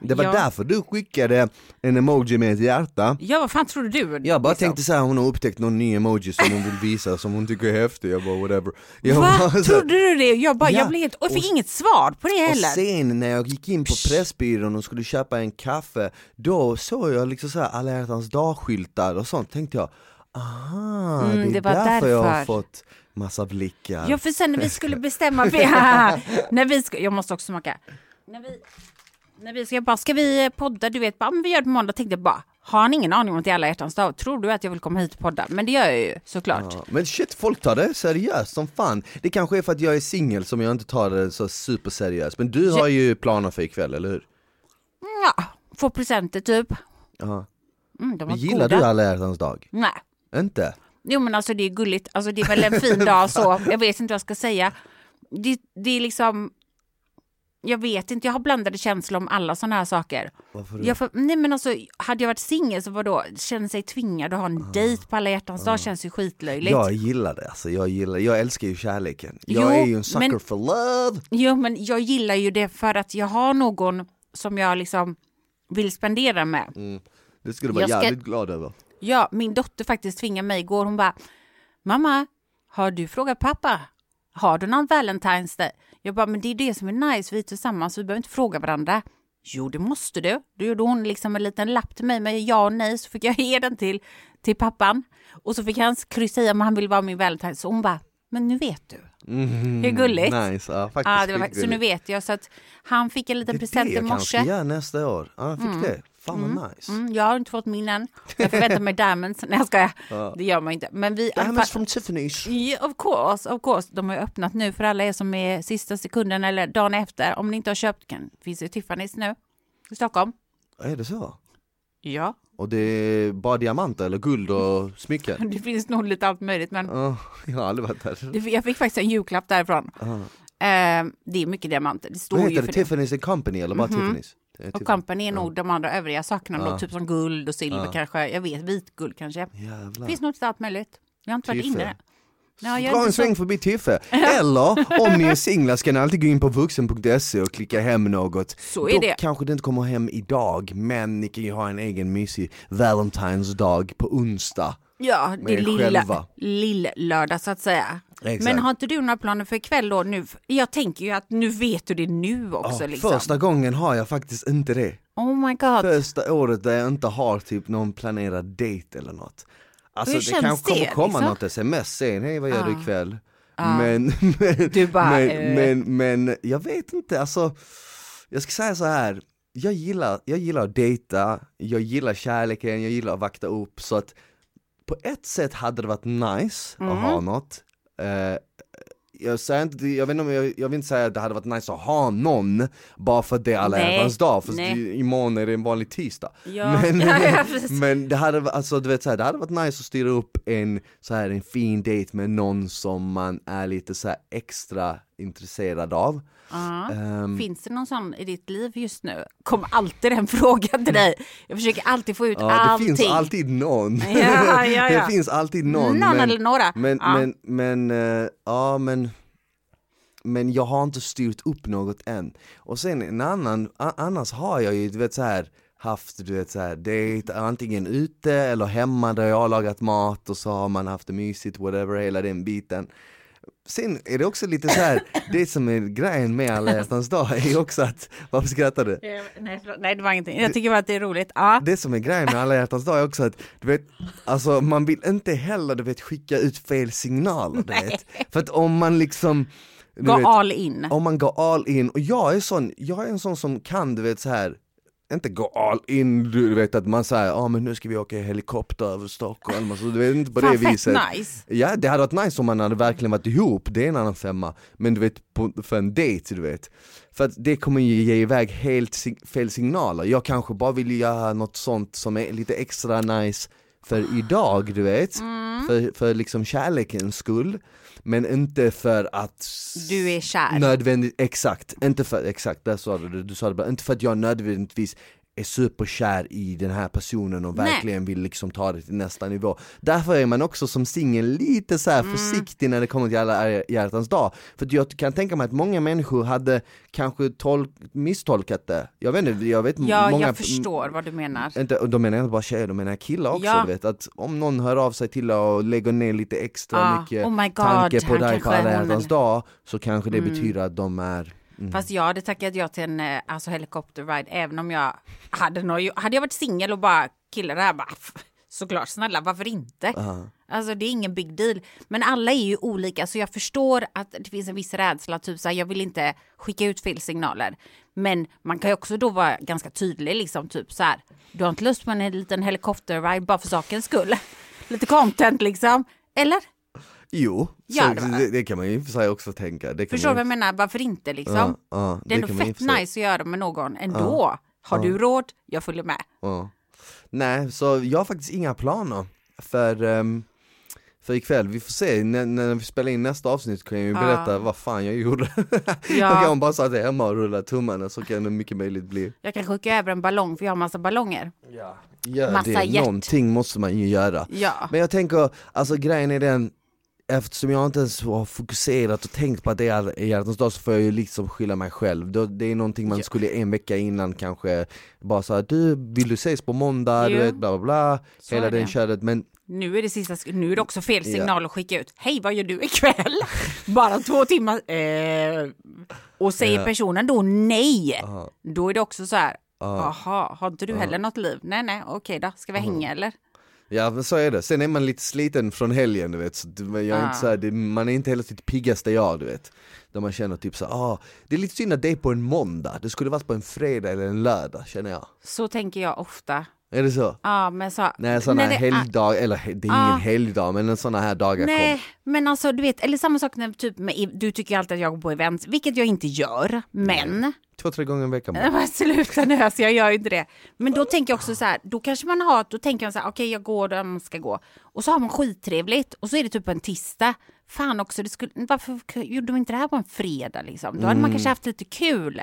Det var Ja. därför du skickade en emoji med ett hjärta. Ja, vad fan trodde du? Jag bara liksom? tänkte så här, hon har upptäckt någon ny emoji som hon vill visa som hon tycker är häftig, jag bara whatever. Jag Va? bara, så- Trodde du det? Jag, bara, Ja. jag blev helt, och jag fick Och- inget svar på det Och heller. sen när jag gick in på Pressbyrån och skulle köpa en kaffe, då såg jag liksom så här alla hjärtans dag-skyltar och sånt, tänkte jag, aha, Mm, det är det var därför, jag har därför. fått massa blickar. Ja, för sen när vi skulle bestämma, när vi jag måste också smaka. När vi, när vi ska, bara, ska vi podda, du vet, bara, men vi gör det på måndag, tänkte jag bara, har han ingen aning om att det är alla hjärtans dag? Tror du att jag vill komma hit och podda? Men det gör jag ju såklart. Ja, men shit, folk tar det seriöst som fan. Det kanske är för att jag är singel som jag inte tar det så superseriöst. Men du har ju planer för ikväll, eller hur? Ja, få presenter typ. Ja. Mm, de Gillar goda. du alla hjärtans dag? Nej. Inte? Jo men alltså det är gulligt, alltså det är väl en fin dag så, jag vet inte vad jag ska säga. Det, det är liksom, jag vet inte, jag har blandade känslor om alla sådana här saker. Varför då? Jag får, nej men alltså, hade jag varit singel så var då känner sig tvingad att ha en dejt på alla hjärtans dag känns ju skitlöjligt. Jag gillar det, alltså jag gillar, jag älskar ju kärleken. Jag Jo, är ju en sucker men- for love. Jo men jag gillar ju det för att jag har någon som jag liksom vill spendera med. Mm. Det skulle du vara Jag ska- jävligt glad över. Ja, min dotter faktiskt tvingade mig igår. Hon bara, mamma, har du frågat pappa? Har du någon Valentine's Day? Jag bara, men det är det som är nice, vi är tillsammans, vi behöver inte fråga varandra. Jo, det måste du. Då gjorde hon liksom en liten lapp till mig med ja och nej, så fick jag ge den till, till pappan. Och så fick han kryssa i om han vill vara min Valentine. Så hon bara, men nu vet du. Mm, Det är gulligt. Nice, ja faktiskt. Ja, det var så nu vet jag. Så att han fick en liten Det present det i kanske morse. ska göra nästa år. Ja, jag fick det. Fan vad nice. Mm, jag har inte fått min än. Jag förväntar mig diamonds. Nej, jag skojar. Det gör man inte. Men vi... Diamonds from Tiffany's. Ja, of course, of course. De har ju öppnat nu för alla er som är sista sekunden eller dagen efter. Om ni inte har köpt, kan, finns det Tiffany's nu i Stockholm? Är det så? Ja, Och det är bara diamanter eller guld och smycken? det finns nog lite allt möjligt. Men Ja, jag har aldrig varit där. jag fick faktiskt en julklapp därifrån. Eh, det är mycket diamanter. Det står Vad ju heter för det? Tiffany's Company eller bara Tiffany's? Det är Och Tiffany. company är nog de andra övriga sakerna då, typ som guld och silver kanske. Jag vet, vitguld kanske. Jävlar. Finns nog lite allt möjligt. Jag har inte varit Tiffe. inne. Ja, Dra inte en så- sväng förbi Tiffe. Eller om ni är singlar ska ni alltid gå in på vuxen.se och klicka hem något. Så är Dock det. kanske det inte kommer hem idag, men ni kan ju ha en egen mysig Valentine's dag på onsdag. Ja, det är lilla, själva. lill-lördag så att säga. Exakt. Men har inte du några planer för ikväll då? Nu? Jag tänker ju att nu vet du det nu också. Ja, liksom. Första gången har jag faktiskt inte det. Oh my god. Första året där jag inte har typ någon planerad dejt eller något. Alltså Hur det kanske kommer komma liksom? något sms sen, hej vad gör du Ja. ikväll? Ja. Men, men, Du bara, men, eh. men, men jag vet inte, alltså jag ska säga så här. Jag gillar, jag gillar att dejta, jag gillar kärleken, jag gillar att vakta upp så att på ett sätt hade det varit nice Mm. att ha något. Eh, jag, säger inte, jag, vet inte om jag, jag vill inte säga att det hade varit nice att ha någon bara för att det är alla hjärtans dag, för det- imorgon är det en vanlig tisdag. Ja. Men, Ja, ja, men det hade, alltså, du vet, så här, det hade varit nice att styra upp en, så här, en fin dejt med någon som man är lite så här, extra intresserad av. Ehm, Finns det någon sån i ditt liv just nu? Kommer alltid den frågan till dig. Jag försöker alltid få ut ja, det allting. finns alltid någon. Ja, ja, det finns alltid någon. Någon men, eller några. Men, men, men, eh, ja men men jag har inte styrt upp något än. Och sen en annan, annars har jag ju du vet så här haft du vet så här dejt antingen ute eller hemma där jag har lagat mat och så har man haft det mysigt, whatever, hela den biten. Sen är det också lite så här, det som är grejen med alla hjärtans dag är ju också att, varför skrattar du? Eh, Nej, förlåt. Nej, det var ingenting. Jag tycker bara att det är roligt. Ja. Det som är grejen med alla hjärtans dag är också att, du vet, alltså man vill inte heller du vet skicka ut fel signaler du vet. För att om man liksom Gå all in. om man går all in, och jag är sån, jag är en sån som kan du vet så här inte gå all in, du vet att man säger ja men nu ska vi åka helikopter över Stockholm, alltså, du vet inte på Fan, det fett viset. nice. Ja det hade varit nice om man hade verkligen varit ihop, det är en annan femma. Men du vet, på, för en dejt du vet. För att det kommer ju ge iväg helt sig- fel signaler. Jag kanske bara vill göra något sånt som är lite extra nice för idag du vet. Mm. För, för liksom kärlekens skull. Men inte för att Du är kär. Nödvändigt, exakt, inte för, exakt där sa du det, du sa det bra, inte för att jag nödvändigtvis är superkär i den här personen och Nej. verkligen vill liksom ta det till nästa nivå. Därför är man också som singel lite så Mm. försiktig när det kommer till alla hjärtans dag. För jag kan tänka mig att många människor hade kanske tolk, misstolkat det. Jag vet inte, jag vet Ja, många jag förstår vad du menar. inte, och då menar jag inte bara tjejer, då menar jag killar också Ja. du vet att om någon hör av sig till och lägger ner lite extra Ah, mycket oh God, tanke på dig på alla hjärtans dag så kanske det betyder att de är mm. Fast jag hade tackat ja till en eh, alltså, helikopterride även om jag hade, nå- hade jag varit singel och bara killar det här bara "Pff, såklart snälla varför inte? Alltså det är ingen big deal. Men alla är ju olika så jag förstår att det finns en viss rädsla, typ så här, jag vill inte skicka ut fel signaler. Men man kan ju också då vara ganska tydlig liksom typ så här, du har inte lust på en liten helikopterride bara för sakens skull. Lite content liksom. Eller? Jo, Gör så det, va? det, det kan man ju i och för sig också tänka. Det kan Förstår du vad man jag menar? Varför inte liksom? Ja, ja, det är ändå kan man fett för sig- nice att göra med någon ändå. Har du råd? Jag följer med. Ja. Nej, så jag har faktiskt inga planer för, um, för ikväll. Vi får se, när, när vi spelar in nästa avsnitt kan jag ju berätta vad fan jag gjorde. jag Ja. kan bara sätta hemma och rulla tummarna så kan det mycket möjligt bli. Jag kan skicka över en ballong för jag har massa ballonger. Gör Massa det, hjärt. någonting måste man ju göra. Ja. Men jag tänker, alltså grejen är den, eftersom jag inte ens har fokuserat och tänkt på att det är hjärtans dag så får jag ju liksom skylla mig själv. Det är någonting man Ja. skulle en vecka innan kanske bara säga du vill du ses på måndag, du Jo. vet bla bla bla, Så hela den köret men Nu är det sista, nu är det också fel Ja. signal att skicka ut. Hej, vad gör du ikväll? Bara två timmar. Eh, och säger Ja. personen då nej, aha, då är det också så här. aha. Jaha, har inte du heller något liv? Nej, nej, okej då, ska vi hänga eller? Ja men så är det, sen är man lite sliten från helgen du vet, så jag är Ah. inte så här, det, man är inte heller sitt piggaste jag du vet Där man känner typ så här, ah, det är lite synd att det är på en måndag, det skulle varit på en fredag eller en lördag känner jag Så tänker jag ofta. Är det så? Ja, men så. Nej sådana här det- helgdag, eller det är Ah. ingen helgdag men sådana här dagar Nej, kom men alltså du vet, eller samma sak när typ med, du tycker alltid att jag går på event, vilket jag inte gör, men Två, tre gånger i veckan bara. Men sluta nu, alltså, jag gör ju inte det. Men då tänker jag också så här, då kanske man har, då tänker man så här, okej jag går där man ska gå. Och så har man skittrevligt och så är det typ en tisdag. Fan också, det skulle, varför gjorde de inte det här på en fredag liksom? Då hade man kanske haft lite kul.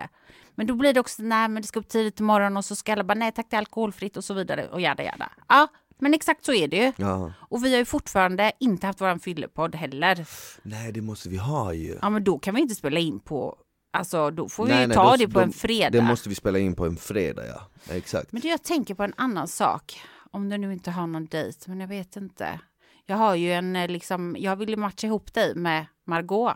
Men då blir det också, nej men det ska upp tidigt imorgon och så ska alla bara, nej tack det är alkoholfritt och så vidare och jada jada. Ja, men exakt så är det ju. Ja. Och vi har ju fortfarande inte haft våran fyllepodd heller. Nej det måste vi ha ju. Ja men då kan vi inte spela in på, alltså då får vi Nej, ju nej, ta då- det på då- en fredag. Det måste vi spela in på en fredag ja, exakt. Men du, jag tänker på en annan sak. Om du nu inte har någon dejt, men jag vet inte. Jag har ju en, eh, liksom, jag vill ju matcha ihop dig med Margot.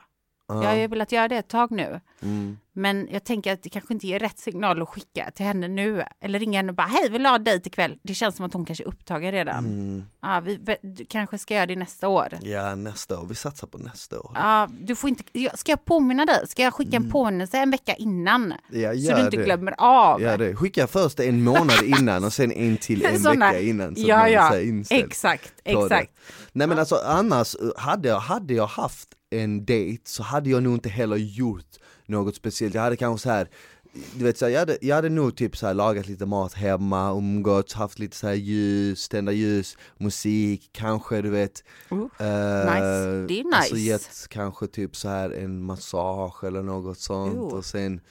Jag har ju velat göra det ett tag nu. Mm. Men jag tänker att det kanske inte ger rätt signal att skicka till henne nu. Eller ringa henne och bara, hej vill du ha dejt ikväll? Det känns som att hon kanske är upptagen redan. Mm. Ja, vi kanske ska göra det nästa år. Ja nästa år, vi satsar på nästa år. Ja, du får inte, ska jag påminna dig? Ska jag skicka en påminnelse en vecka innan? Ja, så du inte det. glömmer av. Ja det, skicka först en månad innan och sen en till en Såna- vecka innan så ja, ja, är exakt, på det. exakt. Nej men alltså annars, eh, hade jag, hade jag haft en dejt så hade jag nog inte heller gjort något speciellt. Jag hade kanske så här du vet, så här, jag, hade, jag hade nog typ så här, lagat lite mat hemma, umgåtts, haft lite så här ljus, tända ljus, musik, kanske du vet Uh, eh, nice. Det är Alltså nice. gett kanske typ så här en massage eller något sånt Jo. och sen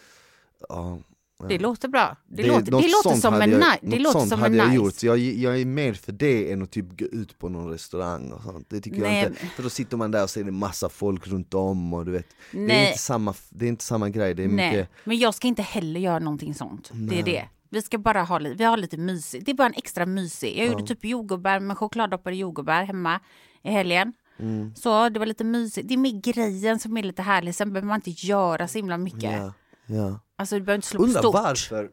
ja, Det låter bra. Det, det- låter, det låter som en, jag- ni- det låter sånt som en hade nice. jag gjort. Jag, jag är mer för det än att typ gå ut på någon restaurang och sånt. Det tycker Nej, jag inte. För då sitter man där och ser det massa folk runt om och du vet. Det är Nej. inte samma, det är inte samma grej. Det är Nej, mycket, men jag ska inte heller göra någonting sånt. Det är det. Vi ska bara ha lite, vi har lite mysigt. Det är bara en extra mysig. Jag gjorde typ jordgubbar med chokladdoppade jordgubbar hemma i helgen. Mm. Så det var lite mysigt. Det är mer grejen som är lite härlig. Sen behöver man inte göra så himla mycket. ja, ja. Alltså du behöver inte slå på Undrar stort. varför,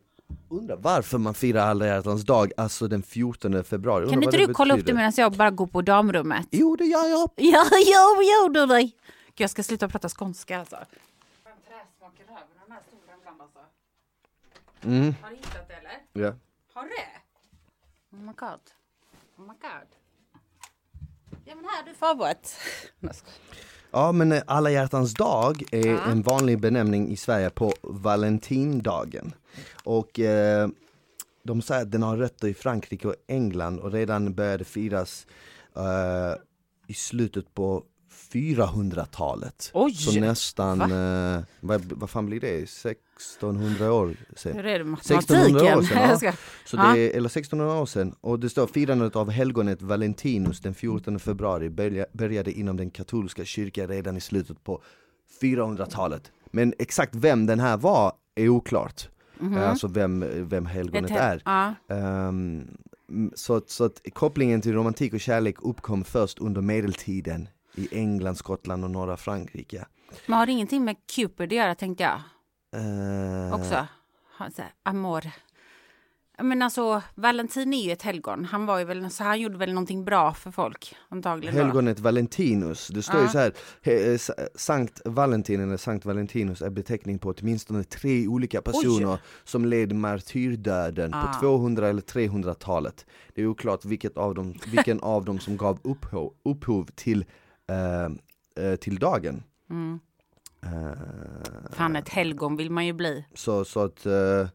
undrar varför man firar alla hjärtans dag, alltså den 14 februari. Kan inte du kolla upp det betyder. medan jag bara går på damrummet? Jo det gör jag. Ja, ja, gjorde det. Gud, Jag ska sluta prata skånska alltså. Mm. Har du hittat det eller? Ja. Har du det? Oh my god. Oh my god. Ja men här har du förberett. Ja men eh, alla hjärtans dag är en vanlig benämning i Sverige på Valentindagen. Och eh, de säger att den har rötter i Frankrike och England och redan började firas eh, i slutet på 400-talet. Oj! Så nästan, eh, vad, vad fan blir det, 1600 år sedan? Hur är det med 1600 år sedan, ja. Så det är, eller 1600 år sedan, och det står firandet av helgonet Valentinus den 14 februari börja- började inom den katolska kyrkan redan i slutet på 400-talet. Men exakt vem den här var är oklart. Eh, Alltså vem, vem helgonet är. Ja. Mm, så, så att kopplingen till romantik och kärlek uppkom först under medeltiden i England, Skottland och norra Frankrike. Men har det ingenting med Cupid att göra tänkte jag Eh, också? Amor. Men alltså Valentin är ju ett helgon. Han var ju väl, så han gjorde väl någonting bra för folk antagligen. Då. Helgonet Valentinus, det står ju Ja. så här, he- eh, Sankt Valentin eller Sankt Valentinus är beteckning på åtminstone tre olika personer som led martyrdöden Ah. på 200 eller 300-talet. Det är oklart vilket av dem, vilken av dem som gav upphov, upphov till, eh, eh, till dagen. Mm. Eh, Fan ett helgon vill man ju bli. så, så att eh,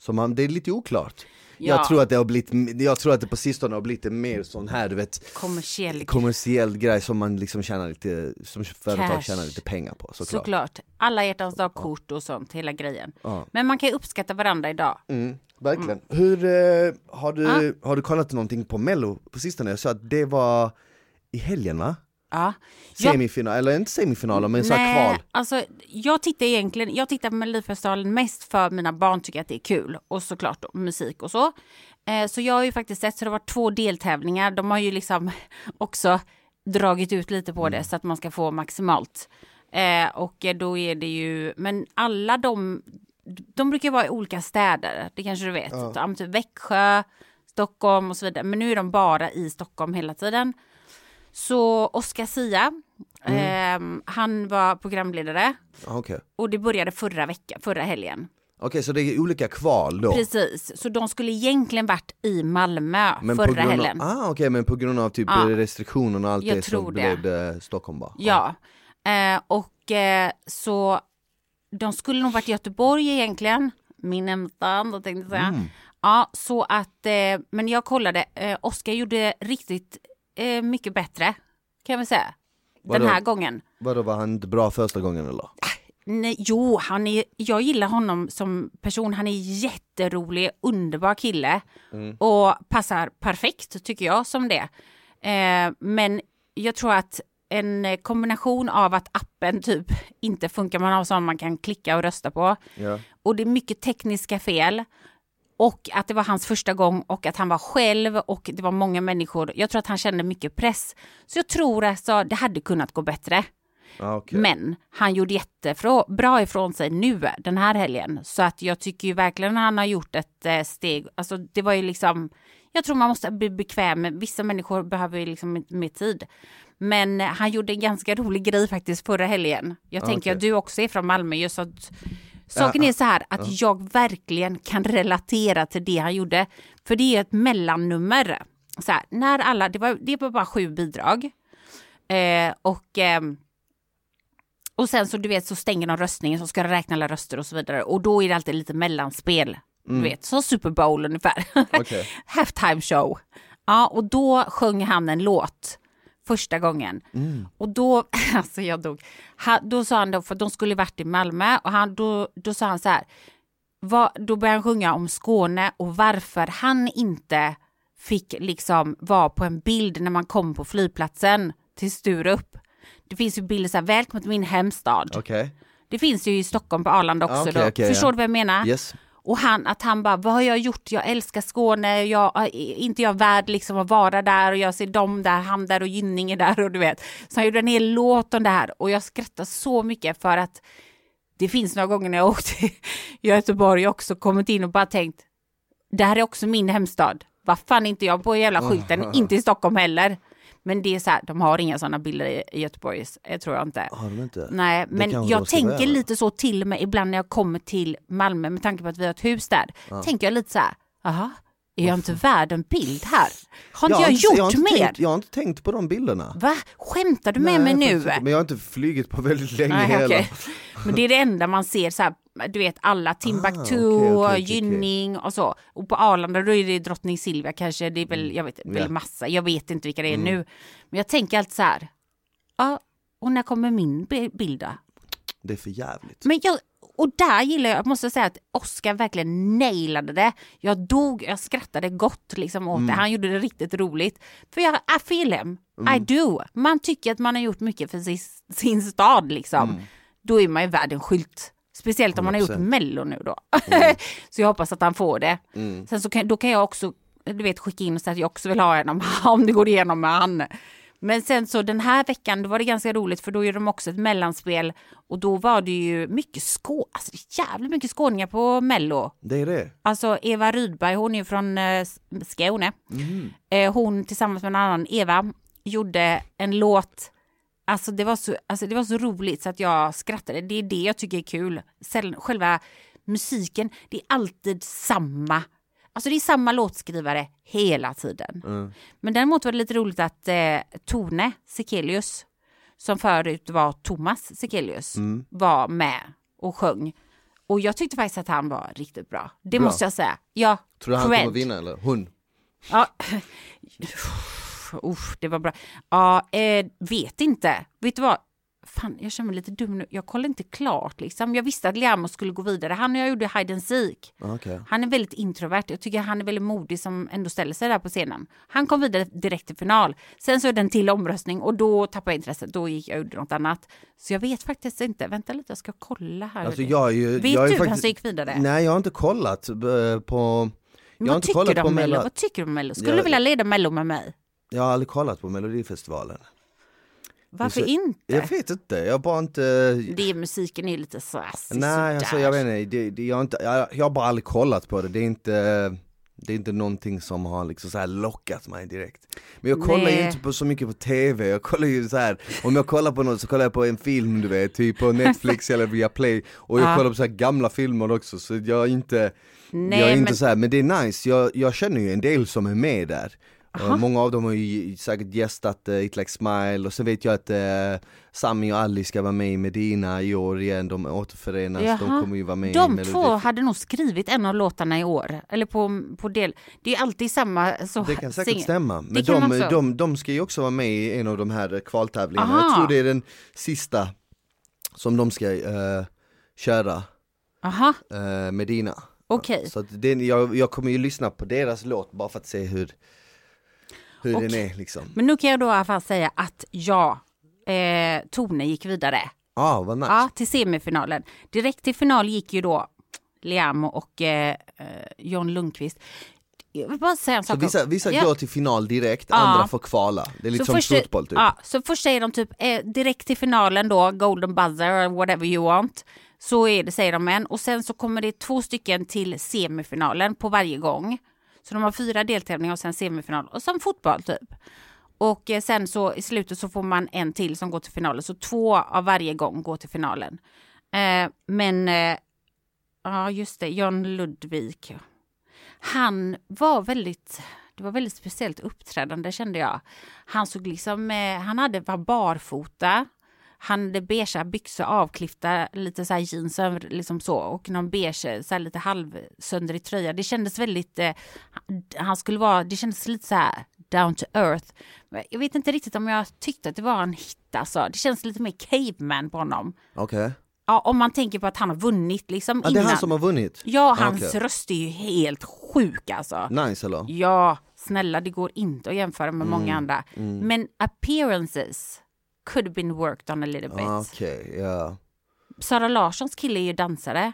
så man, det är lite oklart. Ja. Jag tror att det har blivit, jag tror att det på sistone har blivit mer sån här du vet Kommersiell kommersiell grej som man liksom tjänar lite, som företag Cash. tjänar lite pengar på såklart. Såklart. Alla hjärtans dag-kort och sånt, hela grejen. Ja. Men man kan ju uppskatta varandra idag. Mm, verkligen. Hur, eh, har, du, Ja. har du kollat någonting på mello på sistone? Jag sa att det var i helgen va? Ja. Jag, Semifinal, eller inte semifinaler men så här kval. alltså jag tittar egentligen, jag tittar på Melodifestivalen mest för mina barn tycker att det är kul och såklart då, musik och så. Eh, så jag har ju faktiskt sett, så det var två deltävlingar, de har ju liksom också dragit ut lite på det så att man ska få maximalt. Eh, och då är det ju, men alla de, de brukar vara i olika städer, det kanske du vet. Ja. Typ Växjö, Stockholm och så vidare. Men nu är de bara i Stockholm hela tiden. Så Oscar Sia, Mm. eh, han var programledare Ah, Okej, och det började förra veckan, förra helgen. Okej, så det är olika kval då? Precis, så de skulle egentligen varit i Malmö Men förra helgen. Ah, okej, men på grund av typ Ja. restriktionerna och allt det så blev det Stockholm bara? Ja, eh, och eh, så de skulle nog varit i Göteborg egentligen, min hemstad tänkte jag säga. Mm. Ja, så att, eh, men jag kollade, eh, Oskar gjorde riktigt eh, mycket bättre, kan väl säga. Den Vadå? här gången. Vadå, var han inte bra första gången eller? Nej, jo, han är, jag gillar honom som person. Han är jätterolig, underbar kille och passar perfekt tycker jag som det. Eh, men jag tror att en kombination av att appen typ inte funkar, man har som man kan klicka och rösta på Ja. och det är mycket tekniska fel och att det var hans första gång och att han var själv och det var många människor. Jag tror att han kände mycket press. Så jag tror alltså det hade kunnat gå bättre. Ah, okej. Men han gjorde jättebra ifrån sig nu den här helgen. Så att jag tycker ju verkligen att han har gjort ett eh, steg. Alltså det var ju liksom, jag tror man måste bli bekväm. Vissa människor behöver ju liksom mer tid. Men eh, han gjorde en ganska rolig grej faktiskt förra helgen. Jag Ah, tänker att du också är från Malmö. Så att, saken är så här att jag verkligen kan relatera till det han gjorde. För det är ett mellannummer. Så här, när alla, det var, det var bara sju bidrag. Eh, och ehm, och sen så du vet så stänger de röstningen så ska de räkna alla röster och så vidare. Och då är det alltid lite mellanspel. Du vet, som Super Bowl ungefär. Okej. Halftime show. Ja, och då sjöng han en låt första gången. Och då, alltså jag dog. Han, då sa han då, för de skulle varit i Malmö och han, då, då sa han så här. Vad, då började han sjunga om Skåne och varför han inte fick liksom vara på en bild när man kom på flygplatsen till Sturup. Det finns ju bilder så här, välkommen till min hemstad. Okej, Det finns ju i Stockholm på Arlanda också. Ja, okej, då. okej, Förstår ja. du vad jag menar? yes. Och han, att han bara, vad har jag gjort? Jag älskar Skåne, jag, är inte jag värd liksom att vara där och jag ser dem där, han där och Gynning är där och du vet. Så han gjorde en hel låt om det här och jag skrattar så mycket för att det finns några gånger när jag åkt till Göteborg också kommit in och bara tänkt, det här är också min hemstad. Vad fan är inte jag på jävla skylten, inte i Stockholm heller. Men det är så här, de har inga sådana bilder i- i Göteborg, eh, tror jag inte. Har de inte? Nej, men kanske jag tänker med. lite så till mig ibland när jag kommer till Malmö med tanke på att vi har ett hus där. Tänker jag lite så här, jaha, är jag inte värd en bild här? Har inte jag, har gjort jag inte mer? Tänkt, jag har inte tänkt på de bilderna. Va? Skämtar du med Nej, mig nu? inte. Men jag har inte flugit på väldigt länge Nej, heller. okej. Men det är det enda man ser så här, du vet alla Timbuktu, Ah, okej, okej, Gynning och så. Och på Arlanda då är det drottning Silvia kanske, det är väl, jag vet, väl Ja. massa, jag vet inte vilka det är nu. Men jag tänker alltid så här, ja, och när kommer min bi- bild då? Det är för jävligt. Men jag, och där gillar jag, jag måste säga att Oscar verkligen nailade det. Jag dog, jag skrattade gott liksom åt det. Han gjorde det riktigt roligt. För jag, I feel him, I do. Man tycker att man har gjort mycket för sin, sin stad liksom. Då är man ju värd en skylt. Speciellt om man har gjort 100%. mello nu då. så jag hoppas att han får det. Sen så kan, då kan jag också, du vet, skicka in och säga att jag också vill ha en om, om det går igenom med han. Men sen så den här veckan då var det ganska roligt för då är de också ett mellanspel och då var det ju mycket skå, alltså jävligt mycket skåningar på mello. Det är det. Alltså Eva Rydberg, hon är ju från eh, Skåne. Eh, hon tillsammans med en annan Eva gjorde en låt Alltså det, var så, alltså det var så roligt så att jag skrattade. Det är det jag tycker är kul. Själva musiken, det är alltid samma. Alltså det är samma låtskrivare hela tiden. Men däremot var det lite roligt att eh, Tone Sekelius, som förut var Thomas Sekelius, var med och sjöng. Och jag tyckte faktiskt att han var riktigt bra. Det Bra. måste jag säga. Ja, Tror du han kommer vinna eller? Hon? Ja. Uff, det var bra. Ja, eh, vet inte. Vet du vad? Fan, jag känner mig lite dum nu. Jag kollade inte klart liksom. Jag visste att Liamo skulle gå vidare. Han och jag gjorde hide and seek. Okej. Han är väldigt introvert. Jag tycker han är väldigt modig som ändå ställer sig där på scenen. Han kom vidare direkt till final. Sen så är det en till omröstning och då tappade jag intresset. Då gick jag och gjorde något annat. Så jag vet faktiskt inte. Vänta lite, jag ska kolla här. Alltså jag är ju, vet jag du faktiskt, vem som gick vidare? Nej jag har inte kollat eh, på, jag har inte tycker kollat på? Mello. Vad tycker du om Mello? Skulle Jag- du vilja leda Mello med mig? Jag har aldrig kollat på Melodifestivalen. Varför så- inte? Jag vet inte, jag bara inte Det musiken är ju lite så Nej alltså jag vet inte, det, det, jag, har inte jag, jag har bara aldrig kollat på det, det är inte det är inte någonting som har liksom så lockat mig direkt. Men jag kollar ju Nej. inte på så mycket på TV, jag kollar ju så här om jag kollar på något så kollar jag på en film du vet, typ på Netflix eller via Play och jag Ja. kollar på så här gamla filmer också så jag är inte, Nej, jag är inte men- så här, men det är nice, jag, jag känner ju en del som är med där. Uh, många av dem har ju säkert gästat uh, It Like Smile och sen vet jag att uh, Sami och Ali ska vara med i Medina i år igen, de återförenas, de Jaha. kommer ju vara med i De två hade nog skrivit en av låtarna i år. Eller på, på del. Det är alltid samma. Så, Det kan säkert sing- stämma, men de, också. de, de ska ju också vara med i en av de här kvaltävlingarna. Aha. Jag tror det är den sista som de ska uh, köra, Aha, uh, Medina. okej. Så det, jag, jag kommer ju lyssna på deras låt bara för att se hur, hur den Okej. är liksom. Men nu kan jag då i alla fall säga att ja, eh, Tone gick vidare. Ja, ah, vad nice. Ja, till semifinalen. Direkt till final gick ju då Liam och eh, eh, John Lundqvist. Jag vill bara säga en Så sak. vissa, vissa Ja. går till final direkt, Ja. andra får kvala. Det är lite som först, fotboll typ. ja, så först säger de typ eh, direkt till finalen då, golden buzzer whatever you want. Så är det, säger de en. Och sen så kommer det två stycken till semifinalen på varje gång. Så de har fyra deltävlingar och sen semifinal och sen fotboll typ. Och eh, sen så i slutet så får man en till som går till finalen. Så två av varje gång går till finalen. Eh, men, eh, ja just det, John Ludvig. Han var väldigt, det var väldigt speciellt uppträdande kände jag. Han såg liksom, eh, han hade, var barfota. Han hade beigea byxor avklippta, lite så här jeans över, liksom så och någon beige, så här lite halvsöndrig tröja. Det kändes väldigt, eh, han skulle vara, det kändes lite så här down to earth. Jag vet inte riktigt om jag tyckte att det var en hit alltså. Det känns lite mer caveman på honom. Okej. Ja, om man tänker på att han har vunnit liksom Ja, det är han som har vunnit? Ja, Ah, hans okej. röst är ju helt sjuk alltså. Nice eller? Ja, snälla det går inte att jämföra med Mm, många andra. Men appearances could have been worked on a little bit. Ah, Okej, ja. Sara Larssons kille är ju dansare.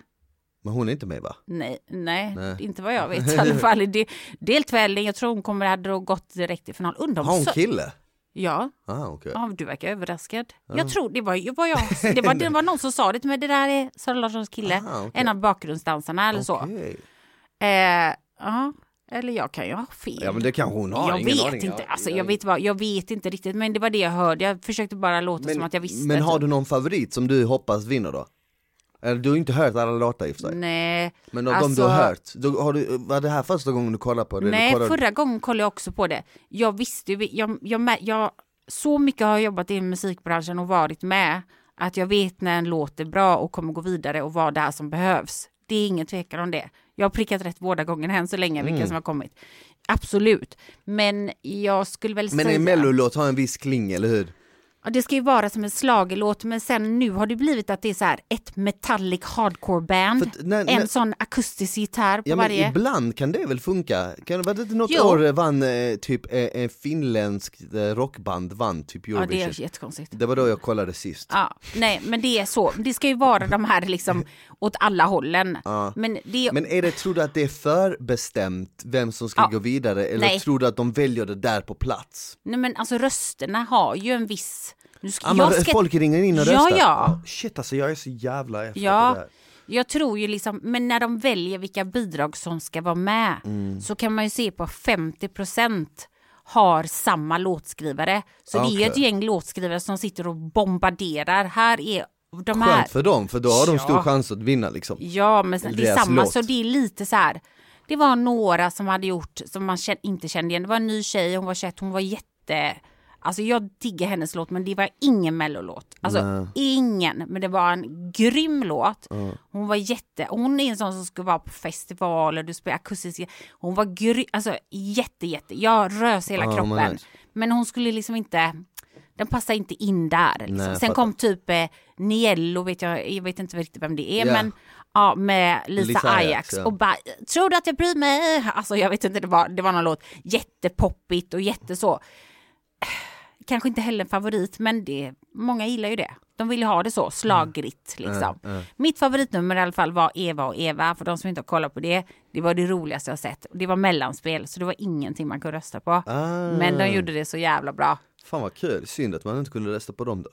Men hon är inte med va? Nej, nej, Nej. inte vad jag vet i alla fall. i Det, deltävling, jag tror hon kommer hade gått direkt till final. Undrar Har hon så- kille? Ja, Ah, okej. ja, du verkar överraskad. Jag tror det var, var jag, det var, det var någon som sa det, men det där är Sara Larssons kille. Aha, okej. En av bakgrundsdansarna eller så. Okej. Eh, ja, eller jag kan ju ha fel. Ja men det kanske hon har, jag ingen vet aning. inte, alltså, ja. jag, vet vad, jag vet inte riktigt, men det var det jag hörde. Jag försökte bara låta som att jag visste. men har typ. du någon favorit som du hoppas vinner då? Eller du har inte hört alla låtar i och för sig. Nej, Men de alltså- du har hört, då har du, var det här första gången du kollade på det? nej kollade du- förra gången kollade jag också på det. Jag visste ju, jag, jag, jag, jag, så mycket har jag jobbat i musikbranschen och varit med, att jag vet när en låt är bra och kommer gå vidare och vad det är som behövs. Det är ingen tvekan om det. Jag har prickat rätt båda gångerna än så länge, Mm. vilka som har kommit. Absolut, men jag skulle väl Men säga... en mellolåt har en viss kling, eller hur? Ja, det ska ju vara som en slagelåt, men sen nu har det blivit att det är så här ett metallic hardcore band, att när- en när- sån akustisk gitarr på Ja men varje. ibland kan det väl funka? Kan, var det något Jo. år vann eh, typ eh, en finländsk eh, rockband vann typ Ja, Eurovision? det är jättekonstigt. det var då jag kollade sist. Ja, nej, men det är så. Det ska ju vara de här liksom åt alla hållen. Men det Men är det, tror du att det är förbestämt vem som ska Ja. gå vidare eller Nej. tror du att de väljer det där på plats? nej, men alltså rösterna har ju en viss... Nu ska, Ja, men jag ska, Folk ringer in och Ja, röstar? ja. Oh, shit alltså jag är så jävla efter Ja. det här. Jag tror ju liksom, men när de väljer vilka bidrag som ska vara med Mm. så kan man ju se på 50% har samma låtskrivare. Så det är ju ett gäng låtskrivare som sitter och bombarderar. Här är de här. Skönt för dem, för då har de stor Ja. chans att vinna liksom. Ja, men sen- det är samma, låt. så det är lite så här. Det var några som hade gjort som man kän- inte kände igen. Det var en ny tjej, hon var 21, hon var jätte... Alltså jag diggar hennes låt men det var ingen mellolåt. Alltså Nej. ingen, men det var en grym låt. Hon var jätte, hon är en sån som ska vara på festivaler, du spelar akustiska. Hon var grym, alltså jätte jätte, jag rös hela men kroppen. Men hon skulle liksom inte, Den passar inte in där. Liksom. Nej, Sen kom typ eh, Niello, vet jag, jag vet inte riktigt vem det är, Ja. men ja, med Lisa, Lisa Ajax. Ajax, ja. Och bara, tror du att jag bryr mig? Alltså jag vet inte, det var, det var någon låt jättepoppigt och jätteså. Kanske inte heller en favorit, men det, många gillar ju det. De vill ju ha det så, slagrigt liksom. Mitt favoritnummer i alla fall var Eva och Eva, för de som inte har kollat på det, det var det roligaste jag sett. Det var mellanspel, så det var ingenting man kunde rösta på. Ah. Men de gjorde det så jävla bra. Fan vad kul, synd att man inte kunde rösta på dem då.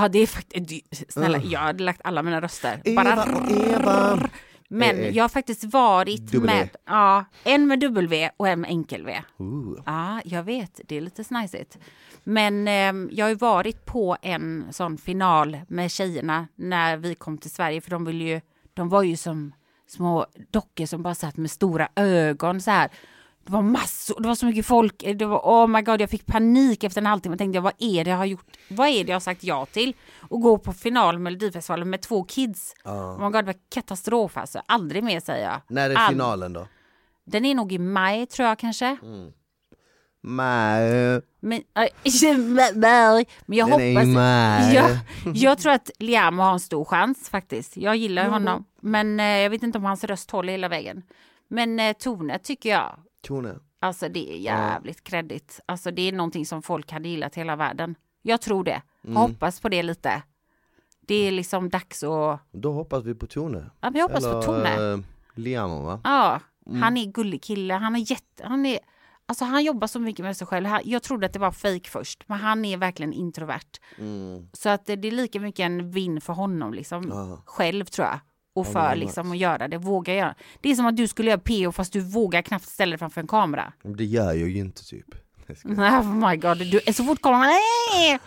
Ja, det är faktiskt, snälla, jag hade lagt alla mina röster. Eva Bara Eva. Men Eh, eh. jag har faktiskt varit W. med, ja, en med W och en med enkel-V. Ooh. Ja, jag vet, det är lite snajsigt. Men eh, jag har ju varit på en sån final med tjejerna när vi kom till Sverige, för de ville ju, de var ju som små dockor som bara satt med stora ögon så här. Det var massor, det var så mycket folk, det var, oh my god, jag fick panik efter en halvtimme och tänkte jag, vad är det jag har gjort, vad är det jag har sagt ja till? Och gå på final med Melodifestivalen med två kids. Oh my god, det var katastrof alltså, aldrig mer säger jag. När är Ald- finalen då? Den är nog i maj tror jag kanske. Maj. Men, äh, men jag Den hoppas... maj. Jag, jag tror att Liam har en stor chans faktiskt. Jag gillar honom. Men eh, jag vet inte om hans röst håller hela vägen. Men eh, Tone tycker jag, Tone. alltså det är jävligt kreddigt. Alltså det är någonting som folk hade gillat hela världen. Jag tror det. Jag hoppas på det lite. Det är liksom dags att... Då hoppas vi på Tone. Ja, jag hoppas på Tone. eh, Liam va? Ja, Mm. han är gullig kille. Han är jätte... Han är... Alltså han jobbar så mycket med sig själv. Jag trodde att det var fake först, men han är verkligen introvert. Mm. Så att det det är lika mycket en vinn för honom liksom. Ja. Själv tror jag. Och för liksom att göra det, våga göra. Det är som att du skulle göra PO fast du vågar knappt ställa dig framför en kamera. Men Det gör jag ju inte typ. Oh my god, du är så fort kommer nej.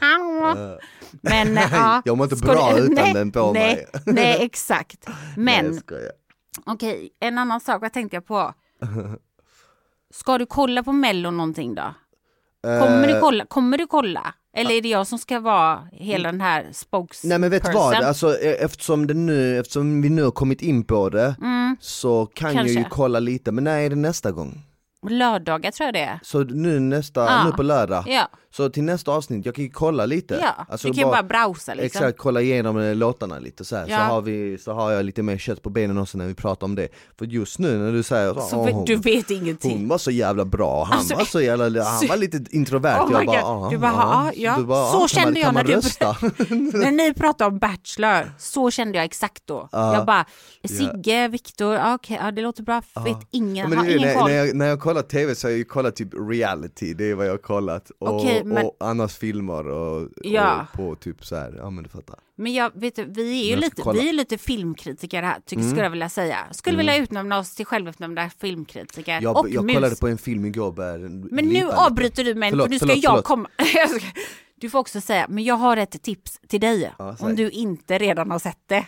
Men ja. Jag mår inte bra du- utan nej, den på nej, mig. Nej, exakt. Men. Okej, en annan sak, vad tänkte jag på? Ska du kolla på Mello någonting då? Kommer du Eh, kolla? Kommer du kolla? Eller är det jag som ska vara hela den här spokesperson? Nej men vet du vad, alltså, eh, eftersom, det nu, eftersom vi nu har kommit in på det så kan jag ju Mm. Kanske. kolla lite, men när är det nästa gång? Lördagar tror jag det är. Så nu nästa, Ja. nu på lördag, Ja, så till nästa avsnitt, jag kan ju kolla lite. ja. Alltså du kan bara, bara browsa liksom. Exakt, kolla igenom eh, låtarna lite så här. så, Ja. har vi, så har jag lite mer kött på benen också när vi pratar om det. För just nu när du säger Så "Åh, vet- hon, du vet ingenting. hon var så jävla bra, han Alltså, var så jävla, han var lite introvert. Oh jag bara, God. "Ah, Du bara, ah." ja. Du bara, Så "Ah, kan kände man, jag när du-? När ni pratar om Bachelor, så kände jag exakt då. Ja. Jag bara, Sigge, Viktor, ja, okej, ja, det låter bra, vet ingen, Ja, har ingen när, koll. när, jag, när jag kollar tv så har jag ju kollat typ reality, det är vad jag har kollat. Och, men- och Annas filmer och, Ja. och på typ så här, ja men du fattar. Men jag, vet du, vi är ju lite, kolla. Mm. vi är lite filmkritiker här, tycker, skulle jag vilja säga. Skulle vilja utnämna oss till självutnämnda filmkritiker. Jag, och jag mus. kollade på en film igår Men nu avbryter du mig, för nu ska förlåt, jag förlåt. komma. Du får också säga, men jag har ett tips till dig, Ja, om du inte redan har sett det.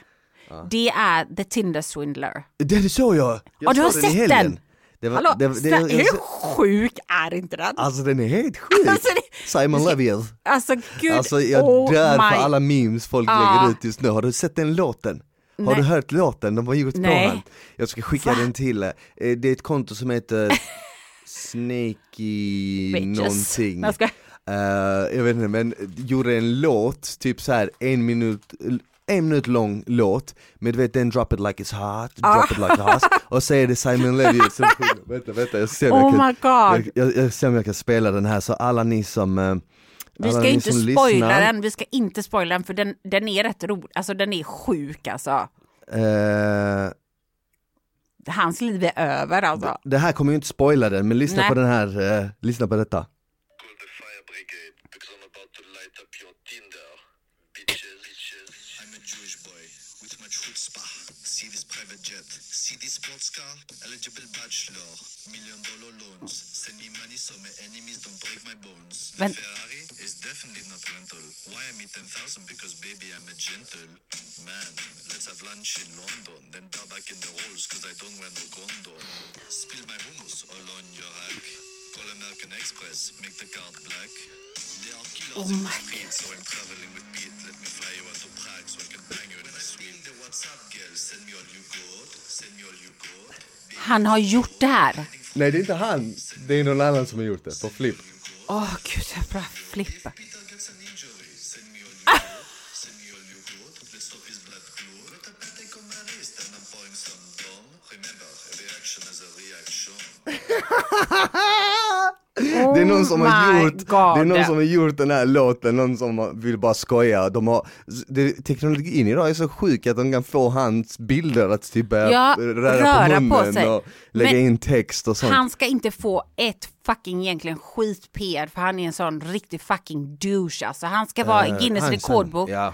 Det är The Tinder Swindler. Det såg jag! jag Ja, du har sett den? Det var, Hallå, det, det, jag, hur sjuk är inte den? Alltså den är helt sjuk! Alltså, det- Simon Leviev. Alltså gud, Alltså jag oh dör my... för alla memes folk Ja. lägger ut just nu. Har du sett den låten? Har Nej. du hört låten de har gjort Nej. på han? Jag ska skicka Va? den till eh, Det är ett konto som heter Bitches. någonting. Jag ska... Eh, jag vet inte men gjorde en låt, typ så här en minut en minut lång låt med du vet den drop it like it's hot, drop Ah. it like it's hot och så är det Simon Levy som sjunger, vänta vänta jag ser om Oh jag kan, my god. jag, jag, jag ser om jag kan spela den här så alla ni som eh, Vi ska inte spoila lyssnar, den, vi ska inte spoila den för den, den är rätt rolig, alltså den är sjuk alltså. eh, Hans liv är över alltså. Det här kommer ju inte spoila den, men lyssna Nej. på den här, eh, lyssna på detta. Call the fire brigade this sports car? Eligible bachelor. Million dollar loans. Send me money so my enemies don't break my bones. My Ferrari is definitely not rental. Why am I 10,000? Because baby I'm a gentle man. Let's have lunch in London. Then bow back in the rolls cause I don't wear no condom. Spill my hummus all on your rack. Call American Express, make the card black. They are killers Oh in my so I'm traveling with Pete. Let me fly you out to Prague so I can bang Han har gjort det här. Nej det är inte han, det är någon annan som har gjort det, på Flip. Åh gud, jag bara flippar. Peter reaction. Det är någon som Oh har my gjort, God. det är någon som har gjort den här låten, någon som vill bara skoja. De har, det, teknologin idag är så sjuk att de kan få hans bilder att typ börja Ja, röra, röra på på munnen sig. och lägga Men in text och sånt. Han ska inte få ett fucking egentligen skit PR för han är en sån riktig fucking douche alltså. Han ska vara i Eh, Guinness rekordbok Ja.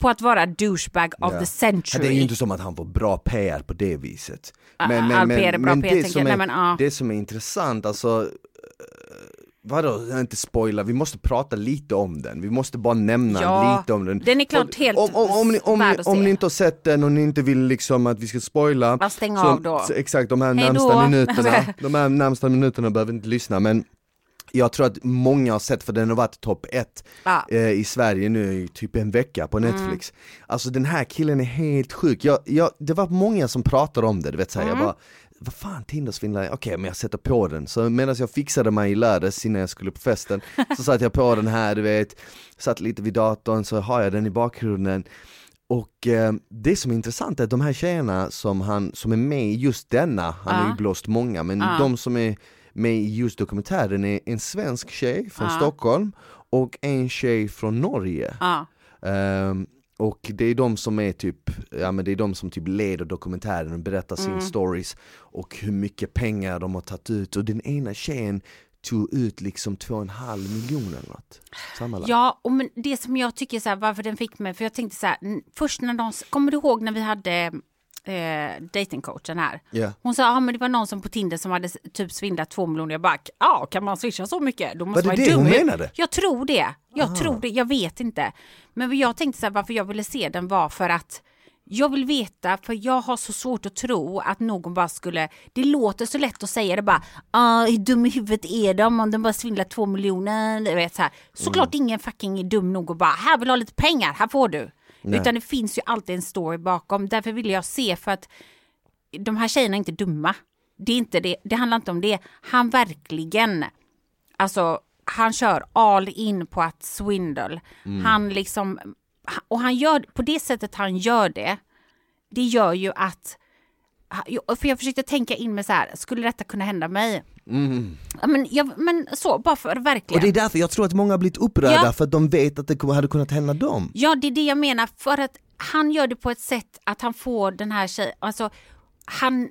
på att vara douchebag of Ja. the century. Det är ju inte som att han får bra PR på det viset. Som är, Nej, men, det som är intressant, alltså Vadå, inte spoila, vi måste prata lite om den, vi måste bara nämna Ja, lite om den. den är klart helt om, om, om, ni, om, ni, om ni inte har sett den och ni inte vill liksom att vi ska spoila Bara stäng av då. Exakt, de här Hej närmsta då. minuterna, de här närmsta minuterna behöver inte lyssna men jag tror att många har sett, för den har varit topp ett Ja. eh, i Sverige nu i typ en vecka på Netflix. Alltså den här killen är helt sjuk, jag, jag, det var många som pratade om det, du vet såhär, jag bara vad fan Tindersvindlare, okej men jag sätter på den. Så medan jag fixade mig i lördags innan jag skulle på festen så satte jag på den här du vet, satt lite vid datorn så har jag den i bakgrunden. Och eh, det som är intressant är att de här tjejerna som, han, som är med i just denna, han har Ja. ju blåst många, men Ja. de som är med i just dokumentären är en svensk tjej från Ja. Stockholm och en tjej från Norge. Ja. Och det är de som är typ, ja men det är de som typ leder dokumentären och berättar Mm. sin stories och hur mycket pengar de har tagit ut och den ena tjejen tog ut liksom två och en halv miljon eller något sammanlagt. Ja, och men det som jag tycker så här, varför den fick mig, för jag tänkte så här, först när de, kommer du ihåg när vi hade eh, datingcoachen här? Ja. Hon sa, ja men det var någon som på Tinder som hade typ svindlat två miljoner. Jag bara, ja kan man swisha så mycket? Då måste Var det man det hon dum i- menade? Jag tror det, jag tror det, jag vet inte. Men jag tänkte så här, varför jag ville se den var för att jag vill veta, för jag har så svårt att tro att någon bara skulle, det låter så lätt att säga det bara, ah, hur dum i huvudet är de om de bara svindlar två miljoner, du vet så här. Såklart ingen fucking är dum nog och bara, här vill du ha lite pengar, här får du. Utan det finns ju alltid en story bakom, därför vill jag se för att de här tjejerna är inte dumma. Det, är inte det, det handlar inte om det. Han verkligen, alltså han kör all in på att swindle. Han liksom, och han gör, på det sättet han gör det, det gör ju att, för jag försökte tänka in mig så här, skulle detta kunna hända mig? Ja, men, jag, men så, bara för Och verkligen. det är därför jag tror att många har blivit upprörda Ja. för att de vet att det hade kunnat hända dem. Ja, det är det jag menar. För att han gör det på ett sätt att han får den här tjejen, alltså han,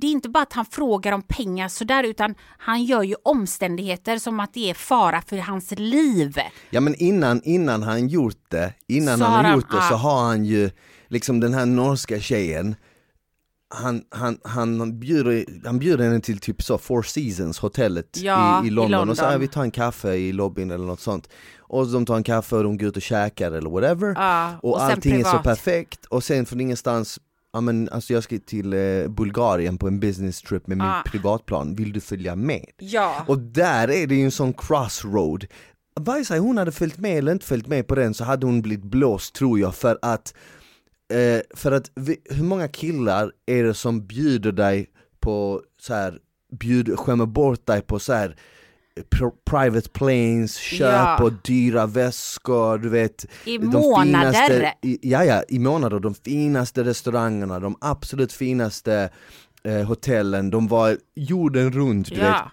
det är inte bara att han frågar om pengar sådär utan han gör ju omständigheter som att det är fara för hans liv. Ja men innan, innan han gjort det, innan Så han har har han- gjort det ja. så har han ju liksom den här norska tjejen han, han, han, bjuder, han bjuder henne till typ så Four Seasons hotellet Ja, i, i i, London. London. och så här, vi tar en kaffe i lobbyn eller något sånt och de tar en kaffe och de går ut och käkar eller whatever Ja, och, och allting är så perfekt och sen från ingenstans Ja men alltså jag ska till eh, Bulgarien på en business trip med min Ja. privatplan, vill du följa med? Ja. Och där är det ju en sån crossroad Vare sig hon hade följt med eller inte följt med på den så hade hon blivit blåst tror jag för att eh, För att vi, hur många killar är det som bjuder dig på så här bjuder, skämmer bort dig på så här eh, pr- private planes, köp Ja. och dyra väskor, du vet I de månader. Finaste, i, ja, ja, i månader, de finaste restaurangerna, de absolut finaste eh, hotellen, de var jorden runt, du vet Ja.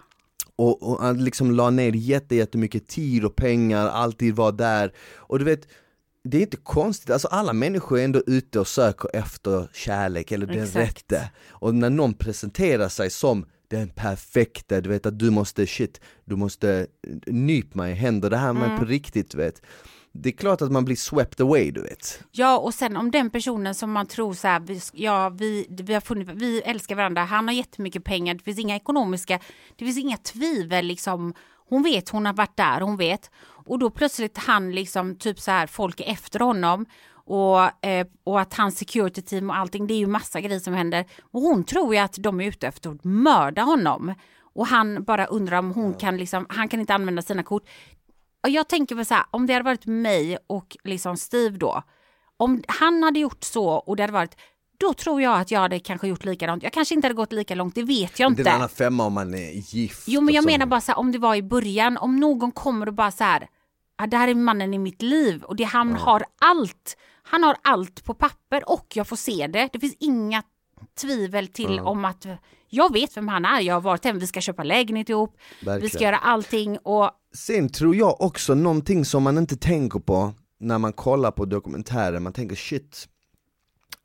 och, och han liksom la ner jätte, jättemycket tid och pengar, alltid var där. Och du vet, det är inte konstigt, alltså alla människor är ändå ute och söker efter kärlek eller den Exakt. rätte. Och när någon presenterar sig som den perfekta, du vet att du måste, shit, du måste nypa mig i händer, det här med Mm. på riktigt du vet. Det är klart att man blir swept away du vet. Ja, och sen om den personen som man tror så här, vi, ja, vi, vi, har funnit, vi älskar varandra, han har jättemycket pengar, det finns inga ekonomiska, det finns inga tvivel liksom. Hon vet, hon har varit där, hon vet. Och då plötsligt han liksom, typ så här, folk är efter honom. Och, eh, och att hans security team och allting, det är ju massa grejer som händer. Och hon tror ju att de är ute efter att mörda honom. Och han bara undrar om hon kan liksom, han kan inte använda sina kort. Och jag tänker väl så här, om det hade varit mig och liksom Steve då, om han hade gjort så och det hade varit då tror jag att jag hade kanske gjort likadant. Jag kanske inte hade gått lika långt, det vet jag Det är inte. en annan femma om man är gift. Jo men jag menar bara så här, om det var i början, om någon kommer och bara så här, ah, det här är mannen i mitt liv och det, han har allt. Han har allt på papper och jag får se det. Det finns inga tvivel till om att jag vet vem han är. Jag har varit hemma, vi ska köpa lägenhet ihop, vi Verkligen. ska göra allting och Sen tror jag också någonting som man inte tänker på när man kollar på dokumentärer, man tänker shit,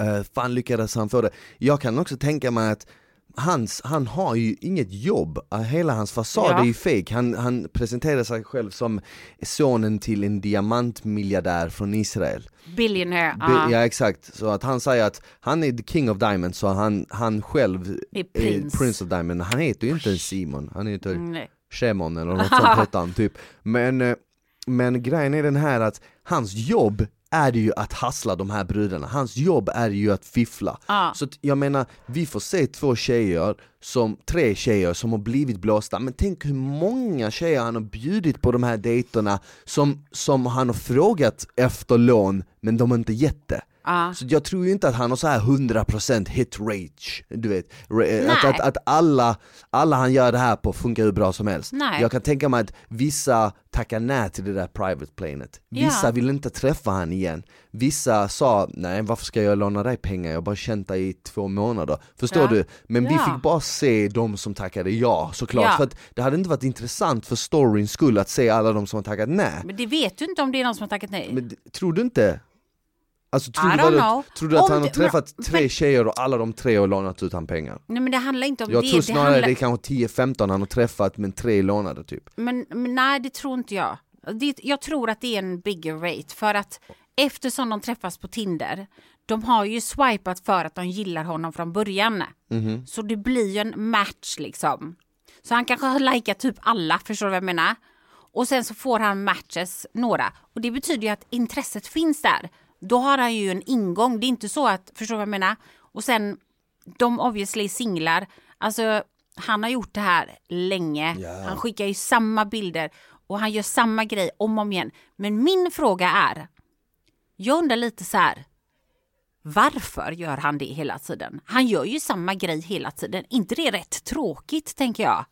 uh, fan lyckades han få det? Jag kan också tänka mig att hans, han har ju inget jobb, Uh, hela hans fasad Ja. är ju fake. Han, han presenterar sig själv som sonen till en diamantmiljardär från Israel. billionaire. Ah. Ja exakt, så att han säger att han är the king of diamonds, så han, han själv Är prins. prince of diamond, han heter ju inte Simon, han heter Nej. Shemon eller något sånt hette han typ. Men, eh, men grejen är den här att hans jobb är det ju att hassla de här brudarna, hans jobb är ju att fiffla. Ja. Så jag menar, vi får se två tjejer, som, tre tjejer som har blivit blåsta, men tänk hur många tjejer han har bjudit på de här dejterna som, som han har frågat efter lån, men de har inte gett det. Så jag tror ju inte att han har så här 100% hit rage, du vet. Ra- Att, att, att alla, alla han gör det här på funkar hur bra som helst. Nej. Jag kan tänka mig att vissa tackar nej till det där private planet. Vissa Ja. vill inte träffa han igen. Vissa sa, nej varför ska jag låna dig pengar, jag har bara känt dig i två månader. Förstår Ja. du? Men vi Ja. fick bara se de som tackade ja, såklart. För att det hade inte varit intressant för storyns skull att se alla de som har tackat nej. Men det vet du inte om det är någon som har tackat nej. Men tror du inte? Alltså tror I du, know. tror du att Om han har det- träffat men- tre men- tjejer och alla de tre har lånat ut han pengar? Nej men det handlar inte om Jag det. tror det snarare handlar... det är kanske 10-15 han har träffat men tre lånade typ Men, men nej, det tror inte jag. Det, jag tror att det är en bigger rate för att eftersom de träffas på Tinder, de har ju swipat för att de gillar honom från början. Mhm. Så det blir ju en match liksom. Så han kanske har likat typ alla, förstår du vad jag menar? Och sen så får han matches, några. Och det betyder ju att intresset finns där. Då har han ju en ingång. Det är inte så att, förstår du vad jag menar? Och sen, de obviously är singlar. Alltså, han har gjort det här länge. Ja. Han skickar ju samma bilder och han gör samma grej om och om igen. Men min fråga är, jag undrar lite så här, varför gör han det hela tiden? Han gör ju samma grej hela tiden. inte det rätt tråkigt, tänker jag?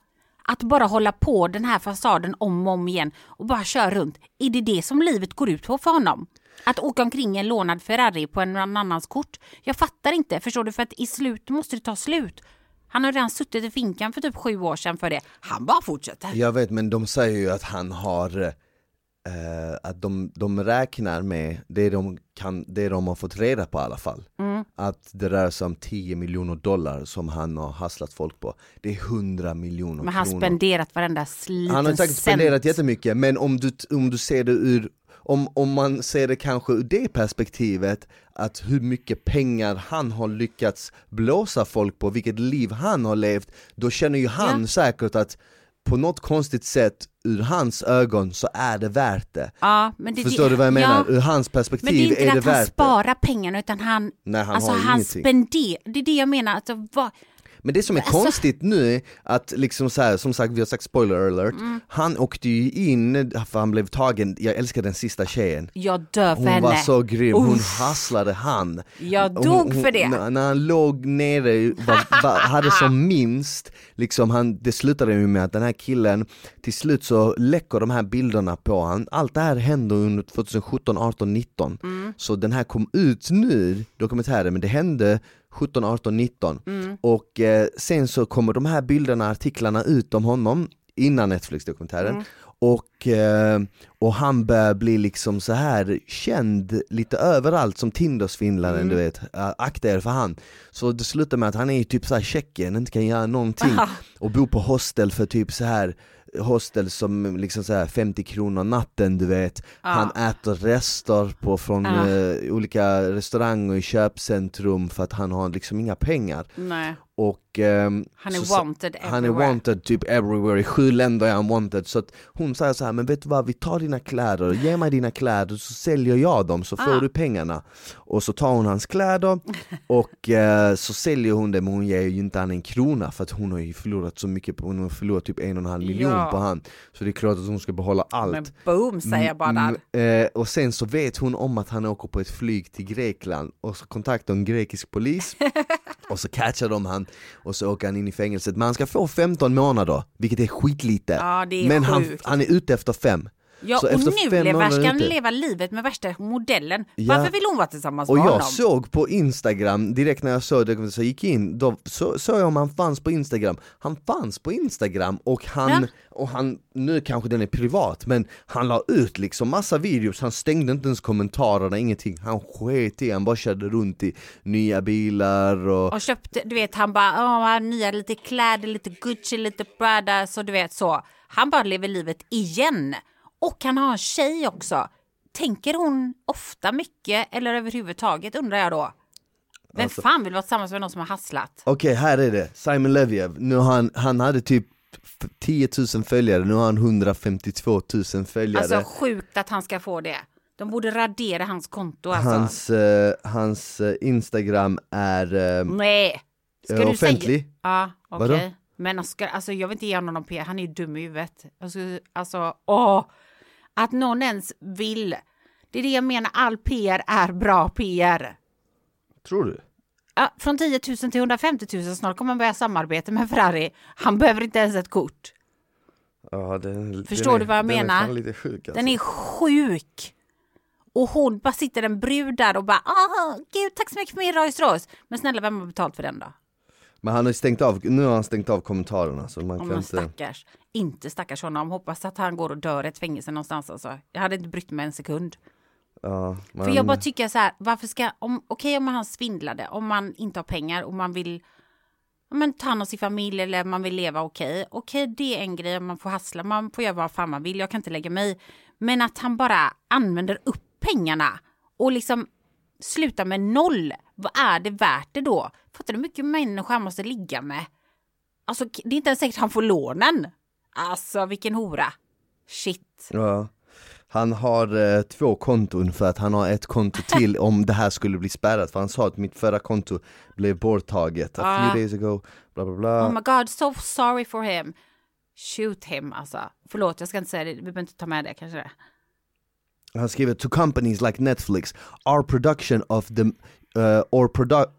Att bara hålla på den här fasaden om och om igen och bara köra runt. Är det det som livet går ut på för honom? Att åka omkring en lånad Ferrari på en annans kort? Jag fattar inte, förstår du? För att i slut måste det ta slut. Han har redan suttit i finkan för typ sju år sedan för det. Han bara fortsätter. Jag vet men de säger ju att han har eh, Att de, de räknar med det de, kan, det de har fått reda på i alla fall Mm. Att det rör sig om 10 miljoner dollar som han har hasslat folk på Det är 100 miljoner Men han kronor spenderat varenda liten Han har säkert spenderat jättemycket, men om du, om du ser det ur om, om man ser det kanske ur det perspektivet, att hur mycket pengar han har lyckats blåsa folk på, vilket liv han har levt, då känner ju han Ja. säkert att på något konstigt sätt, ur hans ögon så är det värt det. Ja, men det, Förstår du vad jag menar? Ja, Ur hans men perspektiv det är inte är det att han värt det. sparar pengarna utan han, Nej, han alltså han spenderar. Det är det jag menar. Att vad, Men det som är Alltså- konstigt nu att liksom så här, som sagt vi har sagt spoiler alert, Mm. han åkte ju in för han blev tagen, jag älskar den sista tjejen jag dör för Hon henne. var så grym, hon Uff. hasslade han Jag Hon- dog hon, för det. När, när han låg nere, var, var, hade som minst, liksom han, det slutade ju med att den här killen Till slut så läcker de här bilderna på han, allt det här hände under 2017, 18, 19 Mm. Så den här kom ut nu, dokumentären, men det hände 17, 18, 19 Mm. Och eh, sen så kommer de här bilderna, artiklarna ut om honom innan Netflix-dokumentären Mm. och, eh, och han börjar bli liksom så här känd lite överallt som Tindersvindlaren Mm. du vet, akta er för han Så det slutar med att han är typ så här Tjeckien, inte kan göra någonting Aha. och bor på hostel för typ så här hostel som liksom så här 50 kronor natten du vet Han äter rester på från Ja. eh, olika restauranger i köpcentrum för att han har liksom inga pengar Nej. Och ehm, Han är så wanted Han är everywhere. wanted typ everywhere, i sju länder är han wanted. Så att hon säger så här, men vet du vad, vi tar dina kläder, ge mig dina kläder så säljer jag dem så får Ah. du pengarna. Och så tar hon hans kläder och eh, så säljer hon det men hon ger ju inte han en krona för att hon har ju förlorat så mycket, hon har förlorat typ en och en halv miljon Ja. på han. Så det är klart att hon ska behålla allt. Men boom säger jag bara där. Mm, eh, och sen så vet hon om att han åker på ett flyg till Grekland och så kontaktar hon grekisk polis och så catchar de han och så åker han in i fängelset. Men han ska få 15 månader, vilket är skitlite. Ja, det är Men han, sjukt. han är ute efter fem. Ja, Så och nu ska han leva livet med värsta modellen. Ja. Varför vill hon vara tillsammans Och med jag honom? såg på Instagram, direkt när jag såg det, så jag gick in, då så- såg jag om han fanns på Instagram Han fanns på Instagram och han, Ja. och han, nu kanske den är privat men han la ut liksom massa videos, han stängde inte ens kommentarerna, ingenting Han sket i, han bara körde runt i nya bilar och Och köpte, du vet han bara, åh, han nya lite kläder, lite Gucci, lite Prada, så du vet så. Han bara lever livet igen. Och han har en tjej också. Tänker hon ofta mycket eller överhuvudtaget undrar jag då. Vem Alltså- fan vill vara tillsammans med någon som har hasslat? Okej, här är det, Simon Leviev, nu han, han hade typ f- 10 000 följare, nu har han 152 000 följare Alltså sjukt att han ska få det. De borde radera hans konto alltså. Hans, eh, hans eh, Instagram är eh, Nej. Ska eh, du offentlig Säga... Ja, okej. Vadå? Men ska, alltså, jag vill inte ge honom någon PR, han är ju dum i huvudet. Alltså, alltså, åh. Att någon ens vill. Det är det jag menar, all PR är bra PR. Tror du? Ja, från 10 000 till 150 000 snart kommer han börja samarbeta med Ferrari. Han behöver inte ens ett kort. Ja, den, Förstår den är, du vad jag den menar? Är lite sjuk alltså. Den är sjuk. Och hon bara sitter en brud där och bara, ah, gud tack så mycket för min Rolls Royce. Men snälla, vem har betalt för den då? Men han har stängt av, nu har han stängt av kommentarerna så man Om kan man inte stackars. Inte stackars honom. Hoppas att han går och dör i ett fängelse någonstans alltså. Jag hade inte brytt mig en sekund. ja, man, För jag bara tycker så här, varför ska, om, okej om han svindlade, om man inte har pengar och man vill men, ta hand om sin familj eller man vill leva okej. Okej, det är en grej, man får hassla, man får göra vad fan man vill, jag kan inte lägga mig. Men att han bara använder upp pengarna och liksom slutar med noll, vad är det värt det då? Fattar du hur mycket människor han måste ligga med? Alltså, det är inte ens säkert han får lånen. Alltså, vilken hora. Shit. ja. Han har eh, två konton för att han har ett konto till om det här skulle bli spärrat för han sa att mitt förra konto blev borttaget a few days ago, bla bla bla Oh my god, so sorry for him. Shoot him alltså. Förlåt, jag ska inte säga det. Vi behöver inte ta med det kanske. Det. Han skriver to companies like Netflix, our production of the uh, or produ-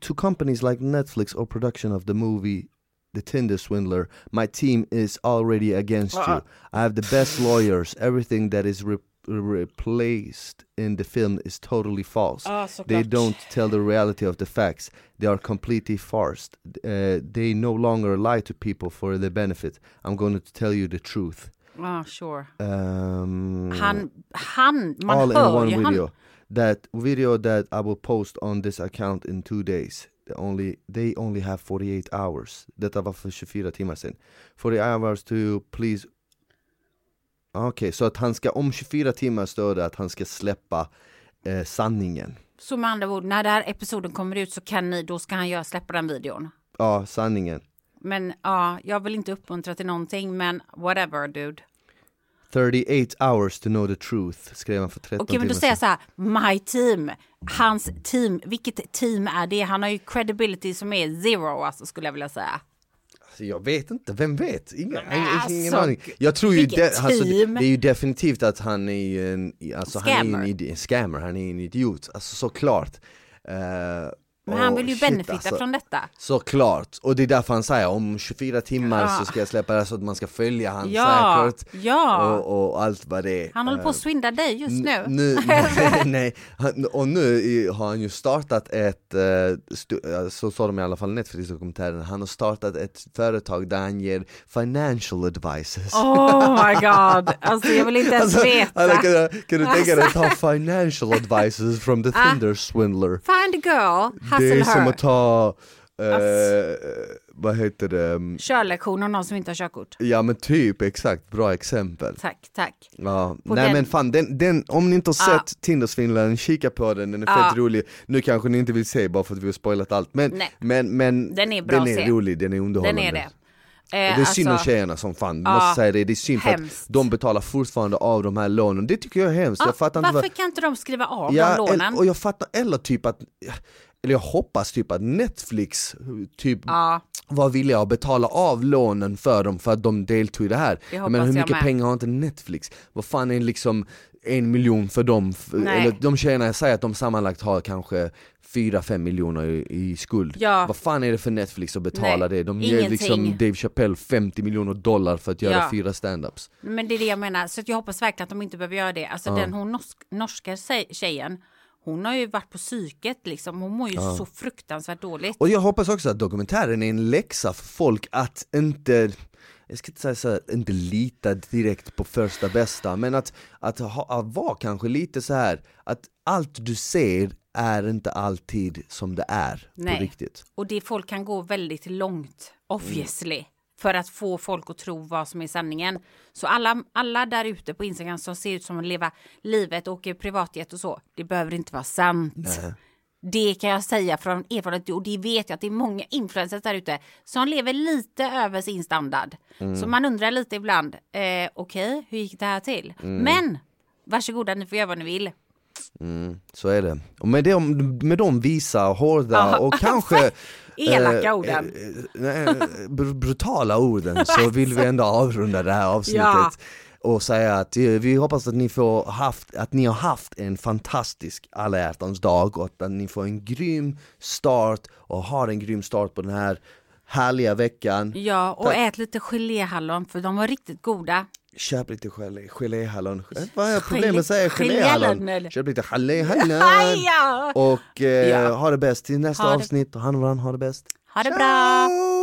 to companies like Netflix or production of the movie The Tinder Swindler, my team is already against you. I have the best lawyers. Everything that is re- replaced in the film is totally false. Ja, they don't tell the reality of the facts. They are completely farced. Uh, they no longer lie to people for their benefit. I'm going to tell you the truth. Ja, sure. Um, Han, han, man all in hör one video. han. That video that I will post on this account in two days. Only, they only have 48 hours. Detta var för 24 timmar sedan. 48 hours to please Okej, så att han ska om 24 timmar står det att han ska släppa eh, sanningen. Så med andra ord, när den här episoden kommer ut så kan ni, då ska han göra, släppa den videon. Ja, sanningen. Men ja, jag vill inte uppmuntra till någonting, men whatever dude. 38 hours to know the truth, skrev han för 13 Okej, men då säger jag så här, my team, hans team, vilket team är det? Han har ju credibility som är zero, alltså skulle jag vilja säga. Alltså, jag vet inte, vem vet? Ingen, Men ingen alltså, aning. Jag tror ju, det, alltså, det, det är ju definitivt att han är ju en, alltså, han är en, Scammer. scammer, han är en idiot, alltså såklart. Eh, Men han vill ju shit, benefita alltså. från detta. Såklart, och det är därför han säger om 24 timmar Ja. så ska jag släppa det så att man ska följa han Ja, säkert ja. och, och allt vad det är. Han håller på att swindla dig just nu. nu nej, och nu har han ju startat ett, eh, eh, så sa de i alla fall i Netflix-dokumentären, han har startat ett företag där han ger financial advices Oh my god, alltså jag vill inte ens Alltså, veta. alltså, kan, du- kan du tänka dig att Alltså. ta financial advices from the Ah. Tinder swindler? Find a girl, Det är hustle som her. att ta eh, vad heter det, mm, Körlektion av någon som inte har körkort. ja men typ exakt, bra exempel. Tack, tack. Ja, På nej den- men fan den, den, om ni inte har Ja. sett Tindersvindlaren, kika på den, den är Ja. fett rolig. Nu kanske ni inte vill se bara för att vi har spoilat allt, men, Nej. men, men Den är bra den är rolig, den är underhållande. Den är det. Eh, det är synd om alltså- tjejerna som fan, Ja, måste säga det, det är synd för att de betalar fortfarande av de här lånen, det tycker jag är hemskt. Ja, jag fattar inte varför vad... kan inte de skriva av de Ja, lånen? eller, och jag fattar, eller typ att, eller jag hoppas typ att Netflix typ Ja, var villiga att betala av lånen för dem för att de deltog i det här. Det menar hur mycket med. pengar har inte Netflix? Vad fan är liksom en miljon för dem? Nej. Eller de tjejerna säger att de sammanlagt har kanske 4-5 miljoner i, i skuld. Ja. Vad fan är det för Netflix att betala Nej, det? De ger liksom. Dave Chappelle 50 miljoner dollar för att göra Ja. fyra standups. men det är det jag menar. Så jag hoppas verkligen att de inte behöver göra det. Alltså den hon norsk, norska tjej- tjejen, hon har ju varit på psyket liksom. Hon mår ju så fruktansvärt dåligt. Och jag hoppas också att dokumentären är en läxa för folk att inte jag ska inte säga så här, inte lita direkt på första bästa, men att, att, ha, att vara kanske lite så här att allt du ser är inte alltid som det är Nej. på riktigt. Och det folk kan gå väldigt långt, obviously, för att få folk att tro vad som är sanningen. Så alla, alla där ute på Instagram som ser ut som att leva livet, åker privatjet och så, det behöver inte vara sant. Det kan jag säga från erfarenhet och det vet jag att det är många influencers där ute som lever lite över sin standard. Så man undrar lite ibland, eh, okej, hur gick det här till? Men varsågoda, ni får göra vad ni vill. Så är det. Och med, de, med de visa, hårda och kanske Elaka eh, orden. eh, nej, br- brutala orden så vill vi ändå avrunda det här avsnittet Ja. och säga att eh, vi hoppas att ni, får haft, att ni har haft en fantastisk alla hjärtans dag och att ni får en grym start och har en grym start på den här härliga veckan. Ja, och Tack. ät lite geléhallon för de var riktigt goda. Köp lite gelé, geléhallon. Eh, Vad problemet med att säga geléhallon? Köp lite geléhallon. Och eh, Ja. ha det bäst till nästa Ha det- avsnitt. Ha det bra, ha det bäst. Ha det bra! Ciao!